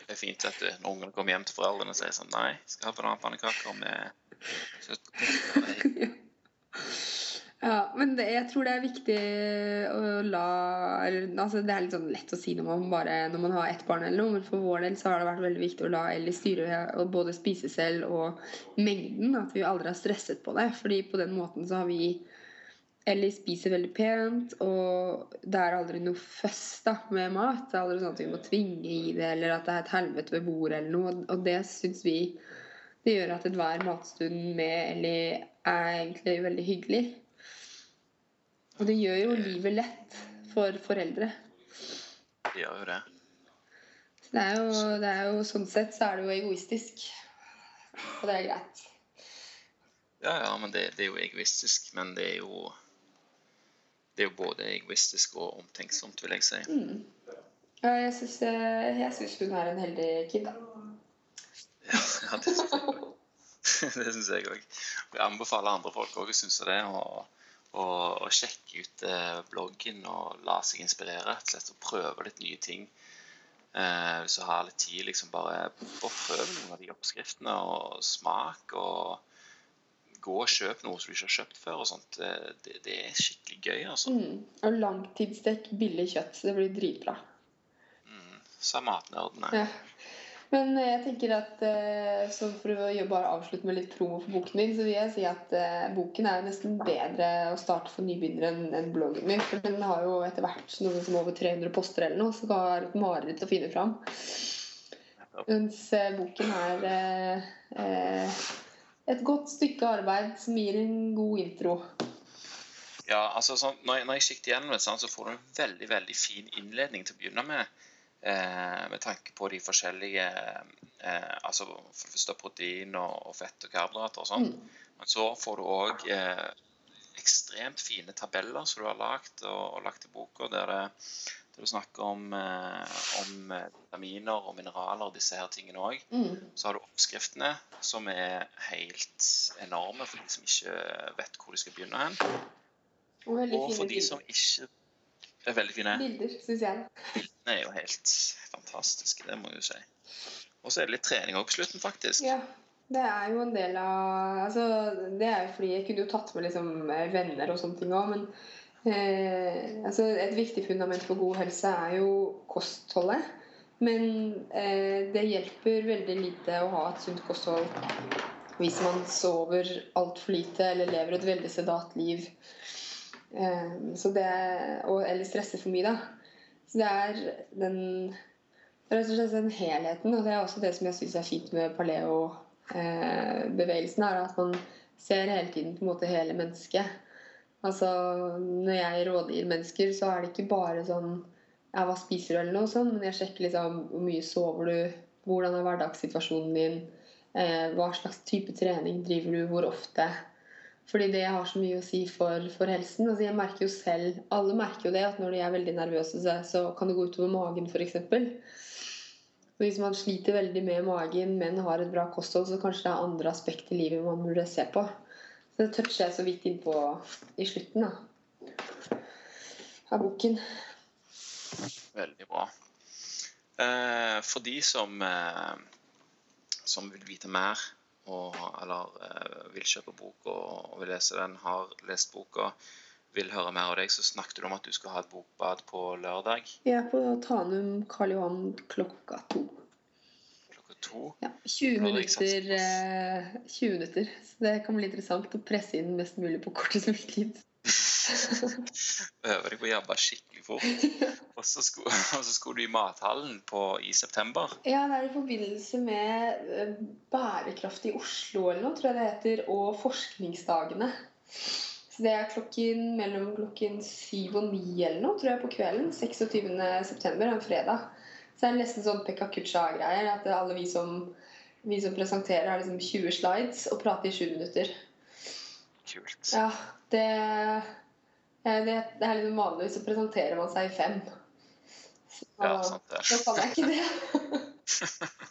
Det er fint at du, når ungene kommer hjem til foreldrene og sier sånn Nei, skal ha bananpannekaker med søtpoteter. (laughs) Ja, men det, jeg tror det er viktig å la altså Det er litt sånn lett å si når man, bare, når man har ett barn, eller noe, men for vår del så har det vært veldig viktig å la Ellie styre både spise selv og mengden. At vi aldri har stresset på det. fordi på den måten så har vi Ellie spiser veldig pent, og det er aldri noe føss da, med mat. Det er aldri sånn at vi må tvinge i det, eller at det er et helvete ved bordet, eller noe. Og det syns vi det gjør at enhver matstund med Ellie er egentlig veldig hyggelig. Og det gjør jo livet lett for foreldre. Det gjør jo det. Det er jo, det er jo sånn sett så er det jo egoistisk. Og det er greit. Ja, ja, men det, det er jo egoistisk. Men det er jo Det er jo både egoistisk og omtenksomt, vil jeg si. Mm. Ja, jeg syns, jeg syns hun er en heldig kid, da. Ja, (laughs) ja. Det syns jeg òg. (laughs) Jeg anbefaler andre folk òg å synes det. Og, og, og sjekke ut eh, bloggen og la seg inspirere. rett og slett, Og prøve litt nye ting. Eh, hvis du har litt tid, liksom bare, prøv noen av de oppskriftene og smak. og gå og kjøp noe som du ikke har kjøpt før. og sånt. Det, det er skikkelig gøy. altså. Mm. Og langtidsstek billig kjøtt. Så Det blir dritbra. Mm. Sa matnerdene. Ja. Men jeg tenker at eh, så for å bare avslutte med litt promo for boken min, så vil jeg si at eh, boken er nesten bedre å starte for nybegynnere enn bloggen min. For den har jo etter hvert noe som over 300 poster eller noe, så det er et mareritt å finne fram. Mens eh, boken er eh, eh, et godt stykke arbeid som gir en god intro. Ja, altså sånn, når, jeg, når jeg sikter gjennom det, så får du en veldig veldig fin innledning til å begynne med. Eh, med tanke på de forskjellige eh, altså For det første protein og, fett og karbohydrater og sånn. Mm. Men så får du òg eh, ekstremt fine tabeller som du har lagd og, og lagt i boka, der, det, der du snakker om, eh, om vitaminer og mineraler og disse her tingene òg. Mm. Så har du oppskriftene, som er helt enorme for de som ikke vet hvor de skal begynne hen. Og Og for de som bilder. Ikke er veldig fine. Bilder, syns jeg. Bildene er jo helt fantastiske, det må jeg jo si. Og så er det litt trening òg på slutten, faktisk. Ja. Det er jo en del av altså, Det er jo fordi jeg kunne jo tatt med liksom, venner og sånne ting òg, men eh, altså, et viktig fundament for god helse er jo kostholdet. Men eh, det hjelper veldig lite å ha et sunt kosthold hvis man sover altfor lite eller lever et veldig sedat liv. Eh, så det, og, eller stresser for mye, da. Så det er den rett og slett den helheten, og det er også det som jeg syns er fint med paleo-bevegelsen, er at man ser hele tiden på en måte hele mennesket. Altså, Når jeg rådgir mennesker, så er det ikke bare sånn ja, hva spiser du, eller noe sånt, men jeg sjekker liksom hvor mye sover du, hvordan er hverdagssituasjonen din, eh, hva slags type trening driver du, hvor ofte. Fordi det har så mye å si for, for helsen. Altså jeg merker jo selv, Alle merker jo det, at når de er veldig nervøse, så, så kan det gå utover magen f.eks. Hvis man sliter veldig med magen, men har et bra kosthold, så kanskje det er andre aspekter i livet man burde se på. Så det toucher jeg så vidt innpå i slutten da, av boken. Veldig bra. Eh, for de som, eh, som vil vite mer, og, eller eh, vil kjøpe bok og, vil lese den, har lest boka, vil høre mer av deg, så snakket du om at du skal ha et bokbad på lørdag er på Tanum Karl Johan klokka to. klokka to. Ja, 20 Bra, ikke sant? minutter, eh, 20 minutter. Så det kan bli interessant å presse inn mest mulig på kortest mulig tid. Øve deg på å jobbe skikkelig fort. Og så (laughs) skulle, skulle du i mathallen på, i september. Ja, det er i forbindelse med eh, Bærekraft i Oslo eller noe, tror jeg det heter, og Forskningsdagene. Så det er klokken mellom klokken syv og ni eller noe, tror jeg, på kvelden. 26.9., en fredag. Så er det nesten sånn Pekka Kucha-greier. At alle vi som, vi som presenterer, har liksom 20 slides og prater i sju minutter. Kult. Ja, det, det, det er liksom vanligvis så presenterer man seg i fem. Så Ja, sant det. nå kan jeg ikke det. (laughs)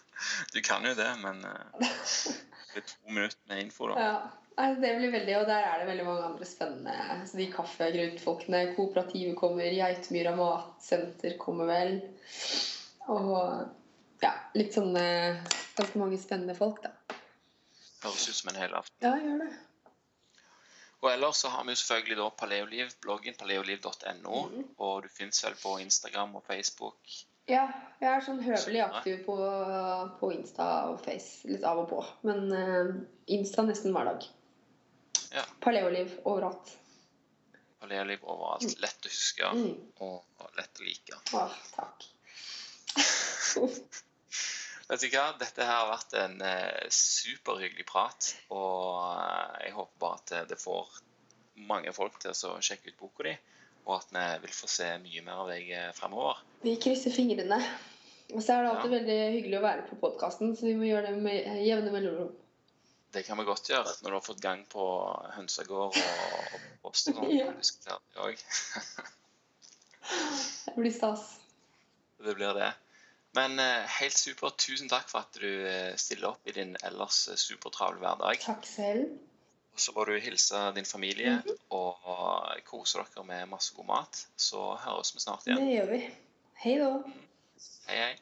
Du kan jo det, men eh, (laughs) det er to minutter med info, da. Ja. Det blir veldig, og der er det veldig mange andre spennende så De kaffegrutfolkene, kooperativet kommer, Geitmyra matsenter kommer vel. Og ja, litt sånne Ganske mange spennende folk, da. Høres ut som en hel aften. Ja, gjør det. Og ellers så har vi jo selvfølgelig da Paleoliv, bloggen paleoliv.no. Mm. Og du finnes vel på Instagram og Facebook. Ja, jeg er sånn høvelig aktiv på, på Insta og Face. Litt av og på. Men uh, Insta nesten hver dag. Ja. Paleoliv overalt. Paleoliv overalt. Lett å huske Mm. og, og lett å like. Åh, takk. (laughs) Vet du hva? Dette her har vært en eh, superhyggelig prat. Og eh, jeg håper bare at det- det får mange folk til å sjekke ut boka di. Og at vi vil få se mye mer av deg eh, fremover. Vi krysser fingrene. Og så er det alltid Ja. veldig hyggelig å være på podkasten, så vi må gjøre det med jevne mellomrom. Det kan vi godt gjøre når du har fått gang på hønsegård og, og post og sånn. Ja. det også. (laughs) Det blir stas. Det blir det. Men eh, helt supert. Tusen takk for at du eh, stiller opp i din ellers eh, supertravle hverdag. Takk selv. Og så må du hilse din familie og kose dere med masse god mat. Så høres vi snart igjen. Det gjør vi. Hei da. Hei, hei.